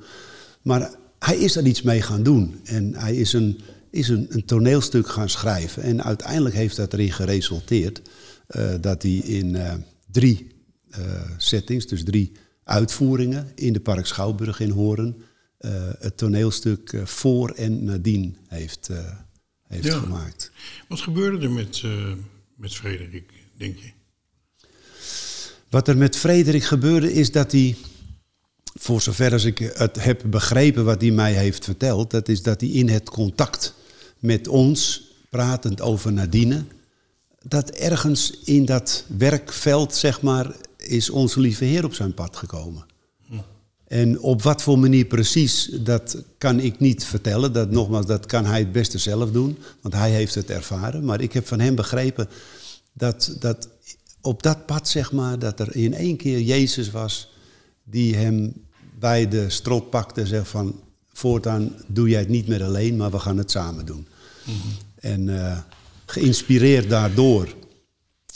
Maar hij is er iets mee gaan doen. En hij is een, is een, een toneelstuk gaan schrijven. En uiteindelijk heeft dat erin geresulteerd dat hij in drie settings, dus drie uitvoeringen in de Park Schouwburg in Horen het toneelstuk uh, voor en nadien heeft, uh, heeft ja. gemaakt. Wat gebeurde er met, met Frederik, denk je? Wat er met Frederik gebeurde is dat hij, voor zover als ik het heb begrepen wat hij mij heeft verteld, dat is dat hij in het contact met ons pratend over Nadine, dat ergens in dat werkveld, zeg maar, is onze lieve Heer op zijn pad gekomen. En op wat voor manier precies, dat kan ik niet vertellen. Dat, nogmaals, dat kan hij het beste zelf doen, want hij heeft het ervaren. Maar ik heb van hem begrepen dat, dat op dat pad, zeg maar, dat er in één keer Jezus was die hem bij de strot pakte en zei van... voortaan doe jij het niet meer alleen, maar we gaan het samen doen. En eh, geïnspireerd daardoor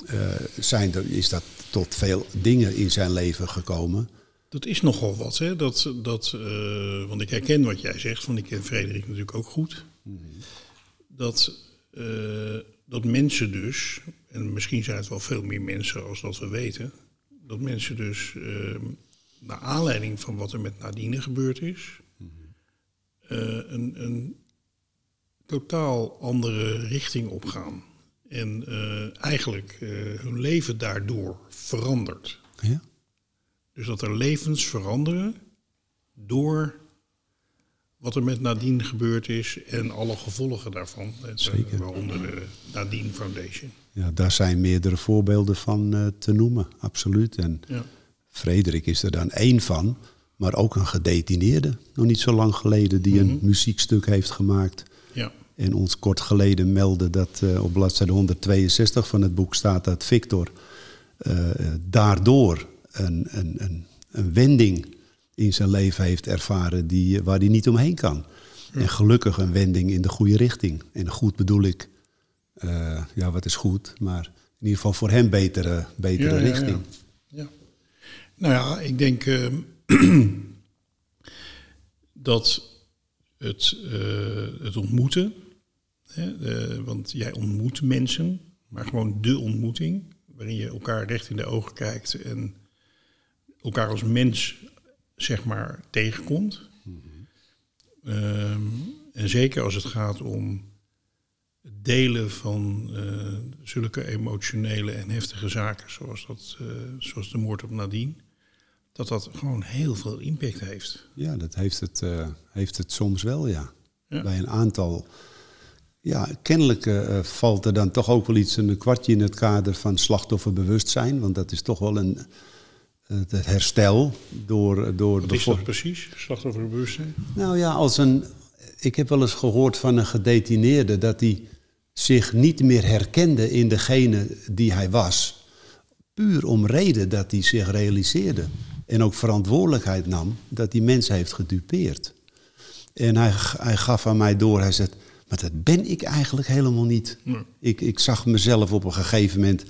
eh, zijn er, is dat tot veel dingen in zijn leven gekomen... Dat is nogal wat, hè? Dat, dat, eh, want ik herken wat jij zegt, want ik ken Frederik natuurlijk ook goed. Dat, eh, dat mensen dus, en misschien zijn het wel veel meer mensen als dat we weten, dat mensen dus eh, naar aanleiding van wat er met Nadine gebeurd is, eh, een, een totaal andere richting opgaan. En eigenlijk hun leven daardoor verandert. Ja? Dus dat er levens veranderen door wat er met Nadine gebeurd is en alle gevolgen daarvan. Eh, Zeker. Waaronder de Nadine Foundation. Ja, daar zijn meerdere voorbeelden van eh, te noemen, absoluut. En Ja. Frederik is er dan één van, maar ook een gedetineerde, nog niet zo lang geleden, die een muziekstuk heeft gemaakt. Ja. En ons kort geleden meldde dat eh, op bladzijde 162 van het boek staat dat Victor daardoor een, een, een, een wending in zijn leven heeft ervaren die, waar hij niet omheen kan. En gelukkig een wending in de goede richting. En goed bedoel ik, eh, ja wat is goed, maar in ieder geval voor hem betere, betere Ja, richting. Ja. Nou ja, ik denk eh, dat het, eh, het ontmoeten, hè, eh, want jij ontmoet mensen, maar gewoon de ontmoeting, waarin je elkaar recht in de ogen kijkt en elkaar als mens, zeg maar, tegenkomt. Ehm, en zeker als het gaat om het delen van eh, zulke emotionele en heftige zaken, zoals, dat, eh, zoals de moord op Nadine, dat dat gewoon heel veel impact heeft. Ja, dat heeft het, eh, heeft het soms wel, ja. Ja. Bij een aantal. Ja, kennelijk valt er dan toch ook wel iets, een kwartje in het kader van slachtofferbewustzijn. Want dat is toch wel een, het herstel door... door Wat is dat precies, slachtofferbewustzijn? Nou ja, als een. Ik heb wel eens gehoord van een gedetineerde dat hij zich niet meer herkende in degene die hij was. Puur om reden dat hij zich realiseerde. En ook verantwoordelijkheid nam dat hij mensen heeft gedupeerd. En hij, hij gaf aan mij door, hij zei, maar dat ben ik eigenlijk helemaal niet. Nee. Ik, ik zag mezelf op een gegeven moment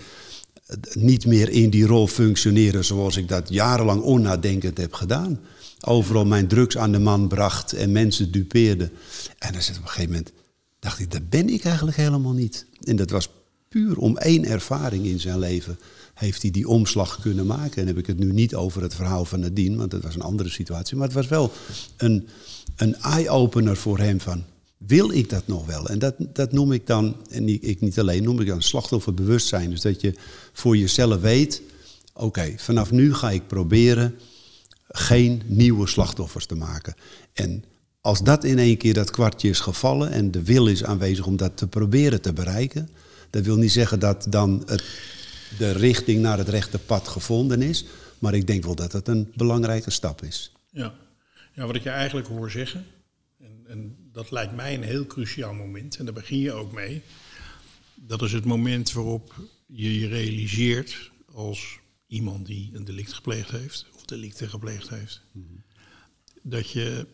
niet meer in die rol functioneren zoals ik dat jarenlang onnadenkend heb gedaan. Overal mijn drugs aan de man bracht en mensen dupeerde. En dan zit op een gegeven moment, dacht ik, dat ben ik eigenlijk helemaal niet. En dat was puur om één ervaring in zijn leven heeft hij die omslag kunnen maken. En heb ik het nu niet over het verhaal van Nadine, want dat was een andere situatie. Maar het was wel een, een eye-opener voor hem van, wil ik dat nog wel? En dat, dat noem ik dan, en ik, niet alleen, noem ik dan slachtofferbewustzijn. Dus dat je voor jezelf weet, oké, vanaf nu ga ik proberen geen nieuwe slachtoffers te maken. En als dat in één keer dat kwartje is gevallen en de wil is aanwezig om dat te proberen te bereiken, dat wil niet zeggen dat dan het, de richting naar het rechte pad gevonden is, maar ik denk wel dat het een belangrijke stap is. Ja. ja, wat ik je eigenlijk hoor zeggen, en, en dat lijkt mij een heel cruciaal moment, en daar begin je ook mee. Dat is het moment waarop je je realiseert als iemand die een delict gepleegd heeft, of delicten gepleegd heeft, dat je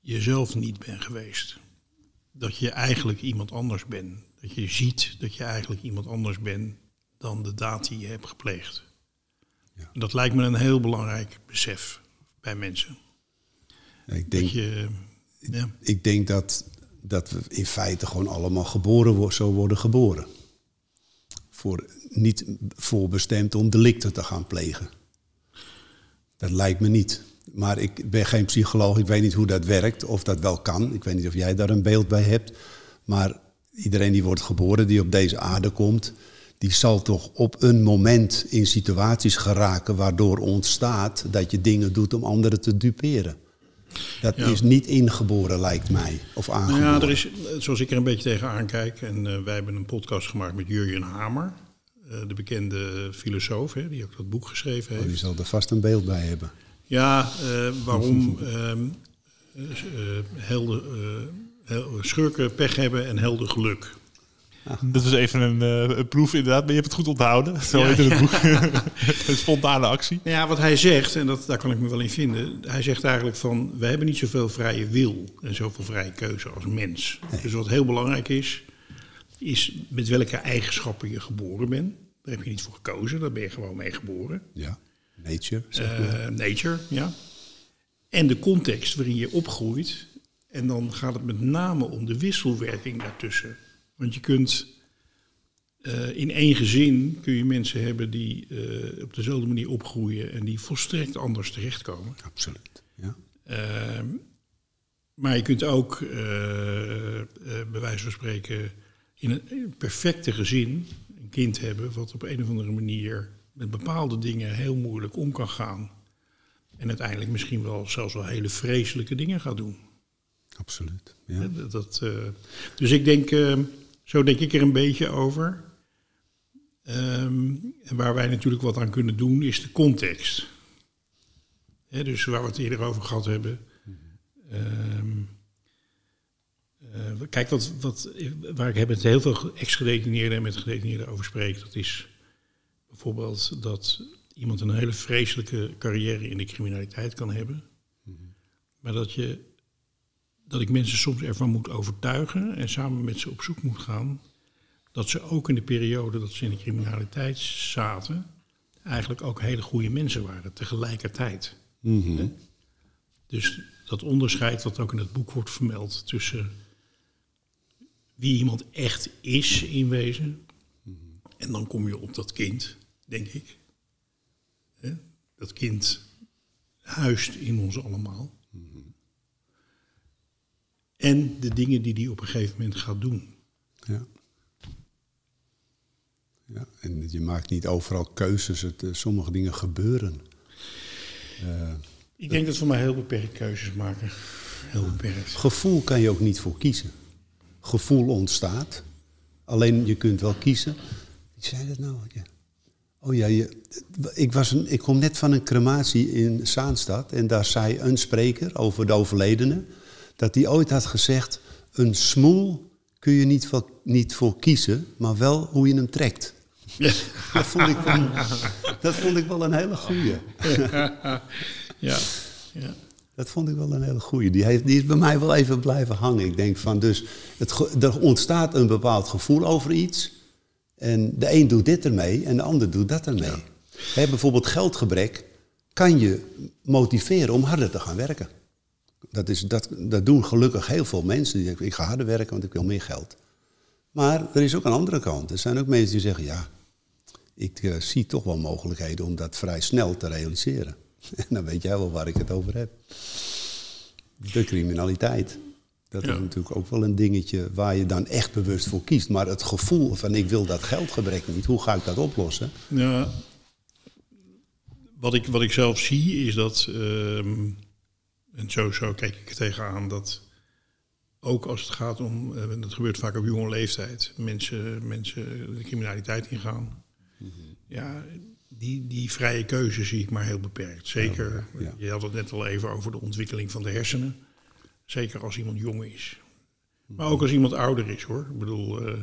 jezelf niet bent geweest. Dat je eigenlijk iemand anders bent. Dat je ziet dat je eigenlijk iemand anders bent dan de daad die je hebt gepleegd. Ja. Dat lijkt me een heel belangrijk besef bij mensen. Ik Dat denk, je, ja, ik denk dat, dat we in feite gewoon allemaal geboren zo worden geboren. Voor, niet voorbestemd om delicten te gaan plegen. Dat lijkt me niet. Maar ik ben geen psycholoog, ik weet niet hoe dat werkt, of dat wel kan. Ik weet niet of jij daar een beeld bij hebt. Maar iedereen die wordt geboren, die op deze aarde komt, die zal toch op een moment in situaties geraken waardoor ontstaat dat je dingen doet om anderen te duperen. Dat Ja. is niet ingeboren, lijkt mij. Of Nou aangeboren. ja, er is, zoals ik er een beetje tegenaan kijk, en eh, wij hebben een podcast gemaakt met Jurjen Hamer, eh, de bekende filosoof, hè, die ook dat boek geschreven Oh, heeft. die zal er vast een beeld bij hebben. Ja, eh, waarom ehm, eh, eh, eh, schurken pech hebben en helden geluk. Dat was even een, eh, een proef inderdaad, maar je hebt het goed onthouden. Zo Ja, heet het boek. een spontane actie. Ja, wat hij zegt, en dat, daar kan ik me wel in vinden. Hij zegt eigenlijk van, we hebben niet zoveel vrije wil en zoveel vrije keuze als mens. Dus wat heel belangrijk is, is met welke eigenschappen je geboren bent. Daar heb je niet voor gekozen, daar ben je gewoon mee geboren. Ja, nature. Eh, nature, ja. En de context waarin je opgroeit. En dan gaat het met name om de wisselwerking daartussen. Want je kunt eh, in één gezin kun je mensen hebben die eh, op dezelfde manier opgroeien en die volstrekt anders terechtkomen. Absoluut. Ja. Ehm, maar je kunt ook, eh, bij wijze van spreken, in een, perfecte gezin een kind hebben wat op een of andere manier met bepaalde dingen heel moeilijk om kan gaan. En uiteindelijk misschien wel zelfs wel hele vreselijke dingen gaat doen. Absoluut. Ja. Dat, dat, dus ik denk, eh, zo denk ik er een beetje over. Ehm, en waar wij natuurlijk wat aan kunnen doen, is de context. Dus waar we het eerder over gehad hebben. Ehm, eh, kijk, wat, wat, waar ik heb met heel veel ex-gedetineerden en met gedetineerden over spreek, dat is bijvoorbeeld dat iemand een hele vreselijke carrière in de criminaliteit kan hebben. Maar dat je dat ik mensen soms ervan moet overtuigen en samen met ze op zoek moet gaan. Dat ze ook in de periode dat ze in de criminaliteit zaten, eigenlijk ook hele goede mensen waren tegelijkertijd. Mhm. Dus dat onderscheid wat ook in het boek wordt vermeld tussen wie iemand echt is in wezen. En dan kom je op dat kind, denk ik. Dat kind huist in ons allemaal. En de dingen die hij op een gegeven moment gaat doen. Ja. ja. En je maakt niet overal keuzes. Het, eh, sommige dingen gebeuren. Eh, Ik denk dat we maar heel beperkt keuzes maken. Heel beperkt. gevoel kan je ook niet voor kiezen. Gevoel ontstaat. Alleen je kunt wel kiezen. Wie zei dat nou? Ja. Oh ja, je, ik, was een, ik kom net van een crematie in Zaanstad. En daar zei een spreker over de overledene. Dat hij ooit had gezegd: Een smoel kun je niet voor, niet voor kiezen, maar wel hoe je hem trekt. Dat vond ik wel, dat vond ik wel een hele goeie. Ja. ja. Dat vond ik wel een hele goeie. Die, heeft, die is bij mij wel even blijven hangen. Ik denk van, dus het, er ontstaat een bepaald gevoel over iets. En de een doet dit ermee en de ander doet dat ermee. Bijvoorbeeld geldgebrek kan je motiveren om harder te gaan werken. Dat, is, dat, dat doen gelukkig heel veel mensen. Die zeggen, ik ga harder werken, want ik wil meer geld. Maar er is ook een andere kant. Er zijn ook mensen die zeggen, ja, ik eh, zie toch wel mogelijkheden om dat vrij snel te realiseren. En dan weet jij wel waar ik het over heb. De criminaliteit. Dat Ja. is natuurlijk ook wel een dingetje waar je dan echt bewust voor kiest. Maar het gevoel van ik wil dat geldgebrek niet, hoe ga ik dat oplossen? Ja, wat, ik, wat ik zelf zie is dat, ehm, en zo, zo kijk ik er tegenaan, dat ook als het gaat om, eh, en dat gebeurt vaak op jonge leeftijd, mensen, mensen de criminaliteit ingaan. Ja, die, die vrije keuze zie ik maar heel beperkt. Zeker, Ja. je had het net al even over de ontwikkeling van de hersenen. Zeker als iemand jong is. Maar ook als iemand ouder is hoor. Ik bedoel, eh,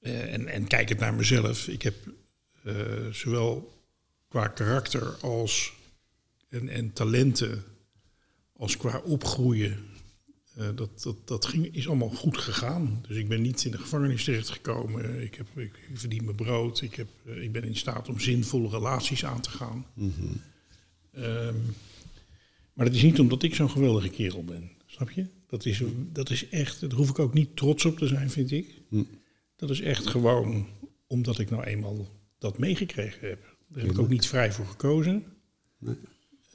eh, en, en kijkend naar mezelf, ik heb eh, zowel qua karakter als en, en talenten, als qua opgroeien, eh, dat, dat, dat ging, is allemaal goed gegaan. Dus ik ben niet in de gevangenis terechtgekomen. Ik, heb, ik verdien mijn brood. Ik, heb, eh, ik ben in staat om zinvolle relaties aan te gaan. Ehm, maar dat is niet omdat ik zo'n geweldige kerel ben. Snap je? Dat is, dat is echt, daar hoef ik ook niet trots op te zijn, vind ik. Dat is echt gewoon omdat ik nou eenmaal dat meegekregen heb. Daar heb ik ook niet vrij voor gekozen.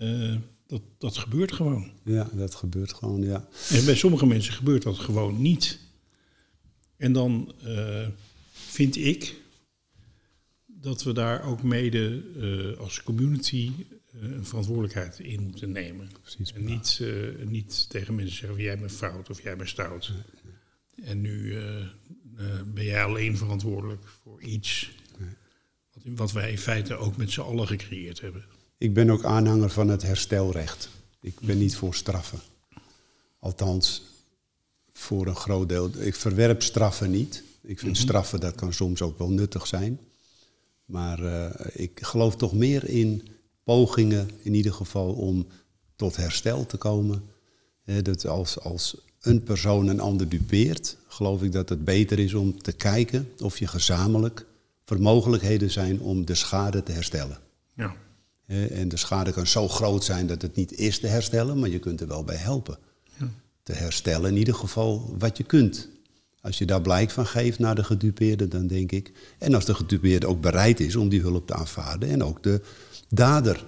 Eh, dat, dat gebeurt gewoon. Ja, dat gebeurt gewoon, ja. En bij sommige mensen gebeurt dat gewoon niet. En dan eh, vind ik dat we daar ook mede eh, als community een verantwoordelijkheid in moeten nemen. Precies. En niet, niet tegen mensen zeggen jij bent fout of jij bent stout. En nu ben jij alleen verantwoordelijk voor iets wat, wat wij in feite ook met z'n allen gecreëerd hebben. Ik ben ook aanhanger van het herstelrecht. Ik ben niet voor straffen. Althans, voor een groot deel. Ik verwerp straffen niet. Ik vind straffen, dat kan soms ook wel nuttig zijn. Maar eh, ik geloof toch meer in pogingen, in ieder geval, om tot herstel te komen. Dat als, als een persoon een ander dupeert, geloof ik dat het beter is om te kijken of je gezamenlijk er mogelijkheden zijn om de schade te herstellen. Ja. En de schade kan zo groot zijn dat het niet is te herstellen, maar je kunt er wel bij helpen. Te herstellen in ieder geval wat je kunt. Als je daar blijk van geeft naar de gedupeerde, dan denk ik. En als de gedupeerde ook bereid is om die hulp te aanvaarden en ook de dader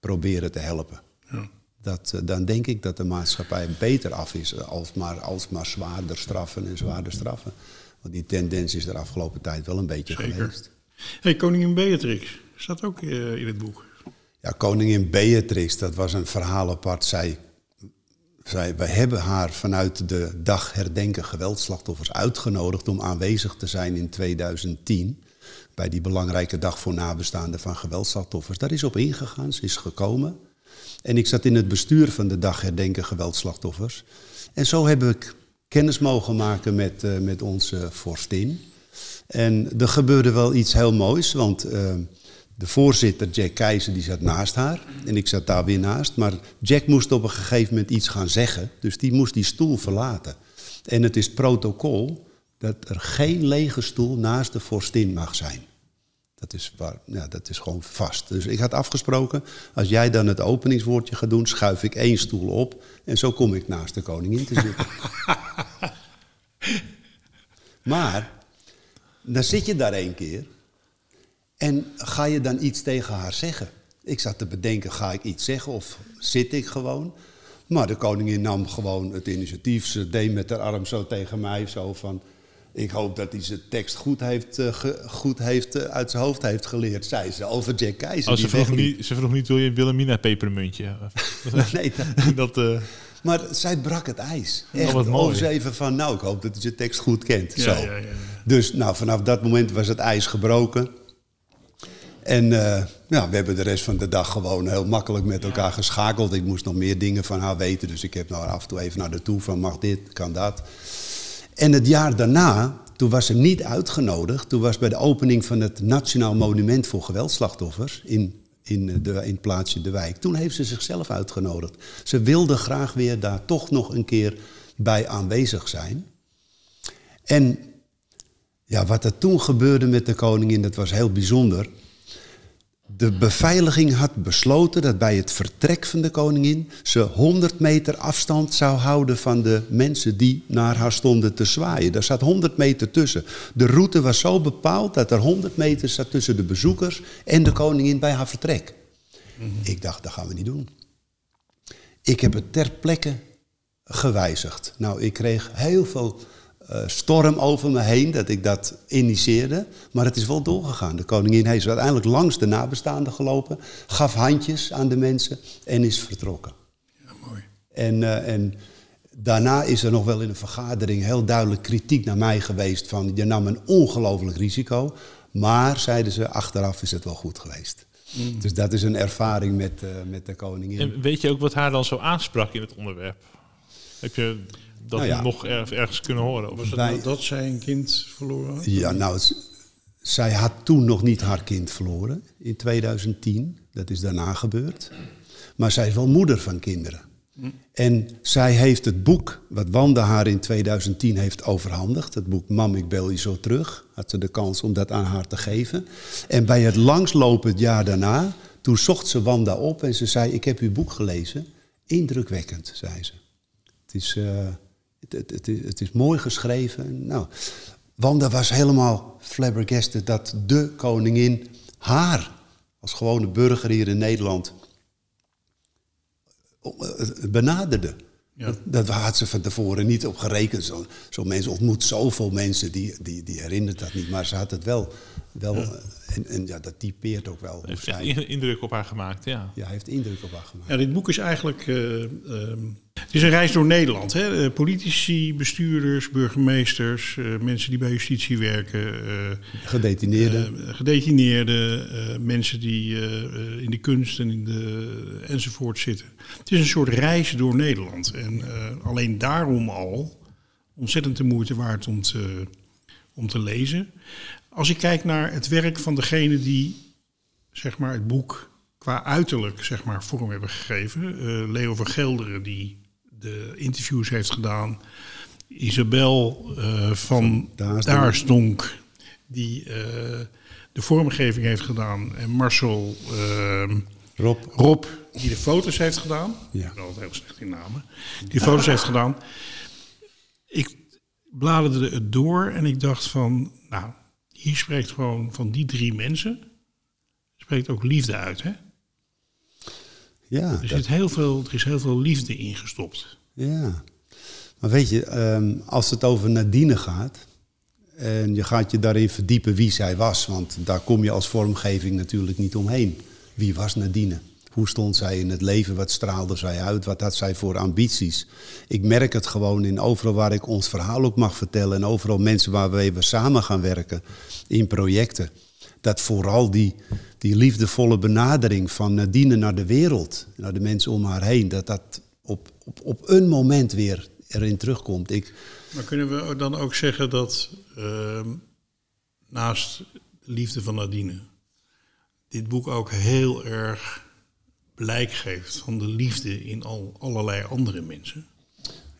proberen te helpen. Ja. Dat, eh, dan denk ik dat de maatschappij beter af is eh, als maar, als maar zwaarder straffen en zwaarder straffen. Want die tendens is de afgelopen tijd wel een beetje Zeker. geweest. Hey, koningin Beatrix staat ook eh, in het boek. Ja, koningin Beatrix, dat was een verhaal apart. Zij, zij, wij hebben haar vanuit de dag herdenken geweldslachtoffers uitgenodigd om aanwezig te zijn in 2010. Bij die belangrijke dag voor nabestaanden van geweldslachtoffers. Daar is op ingegaan, ze is gekomen. En ik zat in het bestuur van de dag herdenken geweldslachtoffers. En zo heb ik kennis mogen maken met, eh, met onze vorstin. En er gebeurde wel iets heel moois, want eh, de voorzitter, Jack Keizer, die zat naast haar. En ik zat daar weer naast. Maar Jack moest op een gegeven moment iets gaan zeggen. Dus die moest die stoel verlaten. En het is protocol dat er geen lege stoel naast de vorstin mag zijn. Dat is, waar, ja, dat is gewoon vast. Dus ik had afgesproken, als jij dan het openingswoordje gaat doen, schuif ik één stoel op. En zo kom ik naast de koningin te zitten. maar, dan zit je daar één keer. En ga je dan iets tegen haar zeggen? Ik zat te bedenken, ga ik iets zeggen of zit ik gewoon? Maar de koningin nam gewoon het initiatief. Ze deed met haar arm zo tegen mij, zo van... Ik hoop dat hij zijn tekst goed, heeft, eh, ge- goed heeft, eh, uit zijn hoofd heeft geleerd, zei ze, over Jack Keizer. Oh, ze, vroeg niet, ze vroeg niet, wil je een Wilhelmina pepermuntje? Nee, dat- dat, eh, maar zij brak het ijs. Oh, Echt, wat mooi. even van, nou, ik hoop dat hij zijn tekst goed kent. Ja, Zo. ja, ja, ja. Dus nou, vanaf dat moment was het ijs gebroken. En eh, ja, we hebben de rest van de dag gewoon heel makkelijk met elkaar geschakeld. Ik moest nog meer dingen van haar weten, dus ik heb nou af en toe even naar de toe van mag dit, kan dat. En het jaar daarna, toen was ze niet uitgenodigd. Toen was bij de opening van het Nationaal Monument voor Geweldslachtoffers in, in, eh, de, in het plaatsje De Wijk. Toen heeft ze zichzelf uitgenodigd. Ze wilde graag weer daar toch nog een keer bij aanwezig zijn. En ja, wat er toen gebeurde met de koningin, dat was heel bijzonder. De beveiliging had besloten dat bij het vertrek van de koningin ze 100 meter afstand zou houden van de mensen die naar haar stonden te zwaaien. Daar zat 100 meter tussen. De route was zo bepaald dat er 100 meter zat tussen de bezoekers en de koningin bij haar vertrek. Ik dacht, dat gaan we niet doen. Ik heb het ter plekke gewijzigd. Nou, ik kreeg heel veel storm over me heen dat ik dat initieerde. Maar het is wel doorgegaan. De koningin heeft uiteindelijk langs de nabestaanden gelopen, gaf handjes aan de mensen en is vertrokken. Ja, mooi. En, eh, en daarna is er nog wel in een vergadering heel duidelijk kritiek naar mij geweest van je nam een ongelooflijk risico. Maar, zeiden ze, achteraf is het wel goed geweest. Dus dat is een ervaring met, eh, met de koningin. en weet je ook wat haar dan zo aansprak in het onderwerp? Heb je dat Nou ja. nog er- ergens kunnen horen? Of Was het nou dat zij een kind verloren had? Ja, nou, zij had toen nog niet haar kind verloren in 2010. Dat is daarna gebeurd. Maar zij is wel moeder van kinderen. En zij heeft het boek, wat Wanda haar in 2010 heeft overhandigd, het boek Mam, ik bel je zo terug, had ze de kans om dat aan haar te geven. En bij het langslopend jaar daarna, toen zocht ze Wanda op en ze zei, ik heb uw boek gelezen. Indrukwekkend, zei ze. Het is, eh, het, het, is, het is mooi geschreven. Nou, Wanda was helemaal flabbergasted dat de koningin haar als gewone burger hier in Nederland eh, benaderde. Ja. Dat, dat had ze van tevoren niet op gerekend. Zo'n zo mensen ontmoet zoveel mensen, die, die, die herinnert dat niet. Maar ze had het wel wel, eh, en, en ja, dat typeert ook wel. Heeft indruk op haar gemaakt, ja. ja, hij heeft indruk op haar gemaakt. Ja, dit boek is eigenlijk. eh, ehm, het is een reis door Nederland. Hè? Eh, politici, bestuurders, burgemeesters, eh, mensen die bij justitie werken, eh, Gedetineerden. gedetineerden, mensen die in de kunst en in de, enzovoort zitten. Het is een soort reis door Nederland. En alleen daarom al ontzettend de moeite waard om te, om te lezen. Als ik kijk naar het werk van degene die zeg maar, het boek qua uiterlijk zeg maar, vorm hebben gegeven. Leo van Gelderen, die de interviews heeft gedaan. Isabel eh, van Daarsdonk. Daarsdonk, die eh, de vormgeving heeft gedaan. En Marcel ehm, Rob, Rob, die de foto's heeft gedaan. Ja. Ik ben altijd heel slecht in namen. Die foto's heeft gedaan. Ik bladerde het door en ik dacht van... Nou, hier spreekt gewoon van die drie mensen... spreekt ook liefde uit, hè? Ja, Er, dat- zit heel veel, er is heel veel liefde ingestopt. ja. Maar weet je, ehm, als het over Nadine gaat... en je gaat je daarin verdiepen wie zij was... want daar kom je als vormgeving natuurlijk niet omheen. Wie was Nadine? Hoe stond zij in het leven? Wat straalde zij uit? Wat had zij voor ambities? Ik merk het gewoon in overal waar ik ons verhaal ook mag vertellen... en overal mensen waarmee we samen gaan werken in projecten... dat vooral die, die liefdevolle benadering van Nadine naar de wereld... naar de mensen om haar heen... dat dat op, op, op een moment weer erin terugkomt. Ik, Maar kunnen we dan ook zeggen dat ehm, naast de liefde van Nadine... dit boek ook heel erg blijk geeft van de liefde in al, allerlei andere mensen?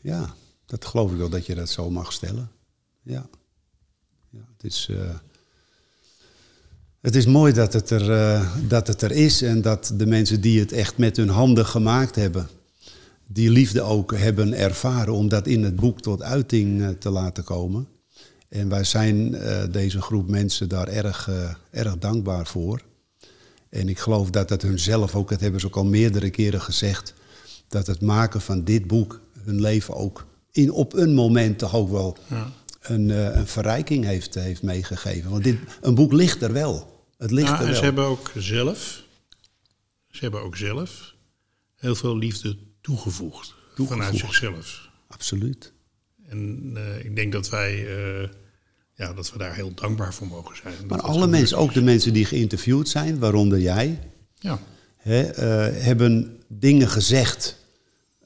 Ja, dat geloof ik wel dat je dat zo mag stellen. Ja, ja het, is, eh, het is mooi dat het, er, eh, dat het er is en dat de mensen die het echt met hun handen gemaakt hebben, die liefde ook hebben ervaren om dat in het boek tot uiting eh, te laten komen. En wij zijn eh, deze groep mensen daar erg, erg dankbaar voor. En ik geloof dat het hunzelf ook, dat hebben ze ook al meerdere keren gezegd, dat het maken van dit boek hun leven ook in, op een moment toch ook wel Ja. een, een verrijking heeft, heeft meegegeven. Want dit, een boek ligt er wel. Het ligt er wel. ze hebben ook zelf, ze hebben ook zelf heel veel liefde toegevoegd, Toegevoegd. vanuit zichzelf. Absoluut. En eh, ik denk dat wij, eh, ja, dat we daar heel dankbaar voor mogen zijn. Maar alle mensen, ook de mensen die geïnterviewd zijn, waaronder jij, Ja, hè, eh, hebben dingen gezegd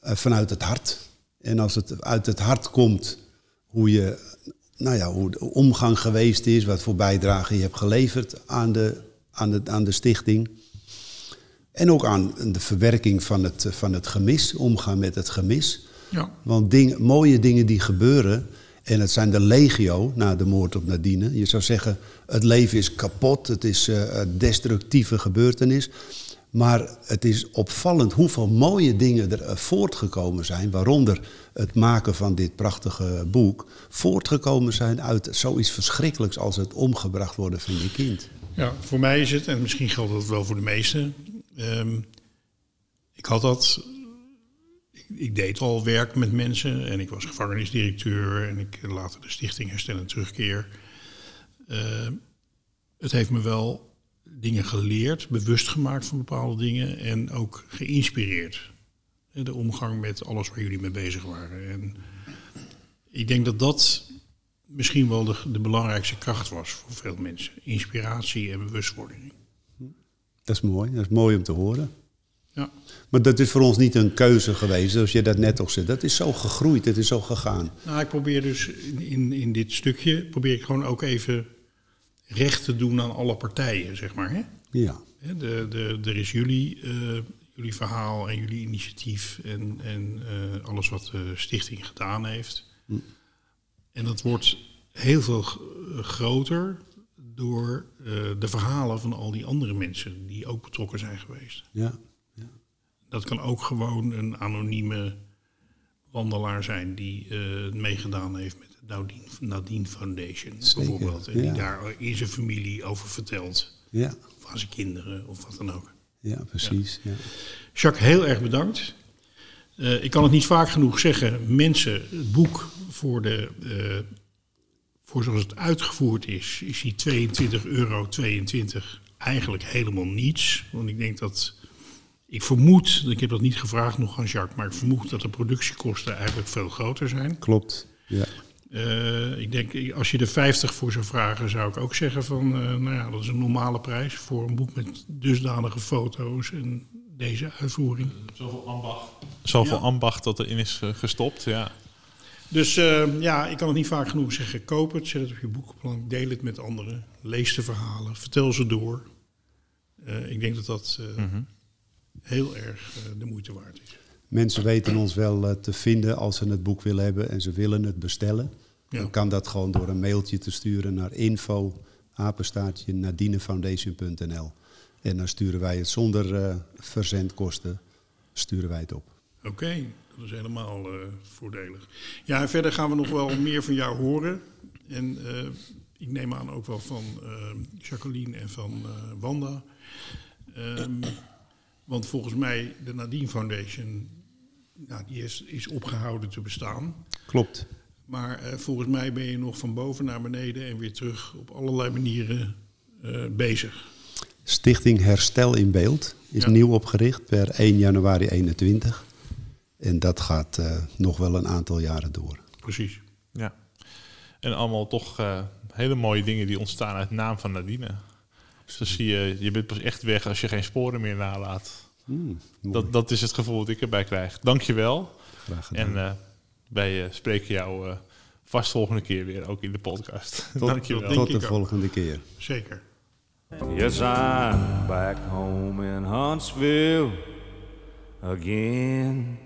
vanuit het hart. En als het uit het hart komt, hoe je, nou ja, hoe de omgang geweest is, wat voor bijdrage je hebt geleverd aan de, aan de, aan de stichting. En ook aan de verwerking van het, van het gemis, omgaan met het gemis. ja. Want ding, mooie dingen die gebeuren, en het zijn de legio na de moord op Nadine. Je zou zeggen, het leven is kapot, het is eh, een destructieve gebeurtenis. Maar het is opvallend hoeveel mooie dingen er eh, voortgekomen zijn, waaronder het maken van dit prachtige boek, voortgekomen zijn uit zoiets verschrikkelijks als het omgebracht worden van je kind. Ja, voor mij is het, en misschien geldt dat wel voor de meesten. ehm, ik had dat. Ik, deed al werk met mensen en ik was gevangenisdirecteur en ik later de Stichting Herstel en Terugkeer. Ehm, het heeft me wel dingen geleerd, bewust gemaakt van bepaalde dingen en ook geïnspireerd. De omgang met alles waar jullie mee bezig waren. En ik denk dat dat misschien wel de, de belangrijkste kracht was voor veel mensen. Inspiratie en bewustwording. Dat is mooi, dat is mooi om te horen. Ja, Maar dat is voor ons niet een keuze geweest, zoals je dat net ook zei. Dat is zo gegroeid, het is zo gegaan. nou, ik probeer dus in, in, in dit stukje probeer ik gewoon ook even recht te doen aan alle partijen, zeg maar. Hè? Ja. De, de, er is jullie, eh, jullie verhaal en jullie initiatief en, en eh, alles wat de stichting gedaan heeft. En dat wordt heel veel groter door eh, de verhalen van al die andere mensen die ook betrokken zijn geweest. Ja. Dat kan ook gewoon een anonieme wandelaar zijn die eh, meegedaan heeft met de Nadine, Nadine Foundation. Zeker, bijvoorbeeld. En die ja. daar in zijn familie over vertelt. Ja, Of aan zijn kinderen of wat dan ook. Ja precies. Ja. Jacques, heel erg bedankt. Eh, ik kan het niet vaak genoeg zeggen. Mensen, het boek voor de, eh, voor zoals het uitgevoerd is, is die 22 euro 22 eigenlijk helemaal niets. Want ik denk dat, ik vermoed, ik heb dat niet gevraagd nog aan Jacques, maar ik vermoed dat de productiekosten eigenlijk veel groter zijn. Klopt. Ja. Uh, ik denk, als je er 50 voor zou vragen, zou ik ook zeggen van, uh, nou ja, dat is een normale prijs voor een boek met dusdanige foto's en deze uitvoering. Zoveel ambacht. Zoveel ja. ambacht dat erin is gestopt, ja. Dus uh, ja, ik kan het niet vaak genoeg zeggen. Koop het, zet het op je boekenplank, deel het met anderen. Lees de verhalen, vertel ze door. Uh, ik denk dat dat uh, mm -hmm. heel erg de moeite waard is. Mensen weten ons wel te vinden als ze het boek willen hebben en ze willen het bestellen. Ja. Dan kan dat gewoon door een mailtje te sturen naar info apenstaartje nadinefoundation.nl. En dan sturen wij het zonder verzendkosten, sturen wij het op. Oké. Okay. Dat is helemaal uh, voordelig. Ja, en verder gaan we nog wel meer van jou horen. En uh, ik neem aan ook wel van Jacqueline en van Wanda. Um, want volgens mij, de Nadine Foundation, nou, die is, is opgehouden te bestaan. Klopt. Maar volgens mij ben je nog van boven naar beneden en weer terug op allerlei manieren bezig. Stichting Herstel in Beeld is ja. nieuw opgericht per 1 januari 21. En dat gaat uh, nog wel een aantal jaren door. Precies. Ja. En allemaal toch uh, hele mooie dingen die ontstaan uit naam van Nadine. Dus dan zie je, je bent pas echt weg als je geen sporen meer nalaat. Mm, dat, dat is het gevoel dat ik erbij krijg. Dank je wel. Graag gedaan. En uh, wij spreken jou vast volgende keer weer, ook in de podcast. Tot, Dank je wel. Tot de volgende keer. Zeker. Yes, I'm back home in Huntsville again.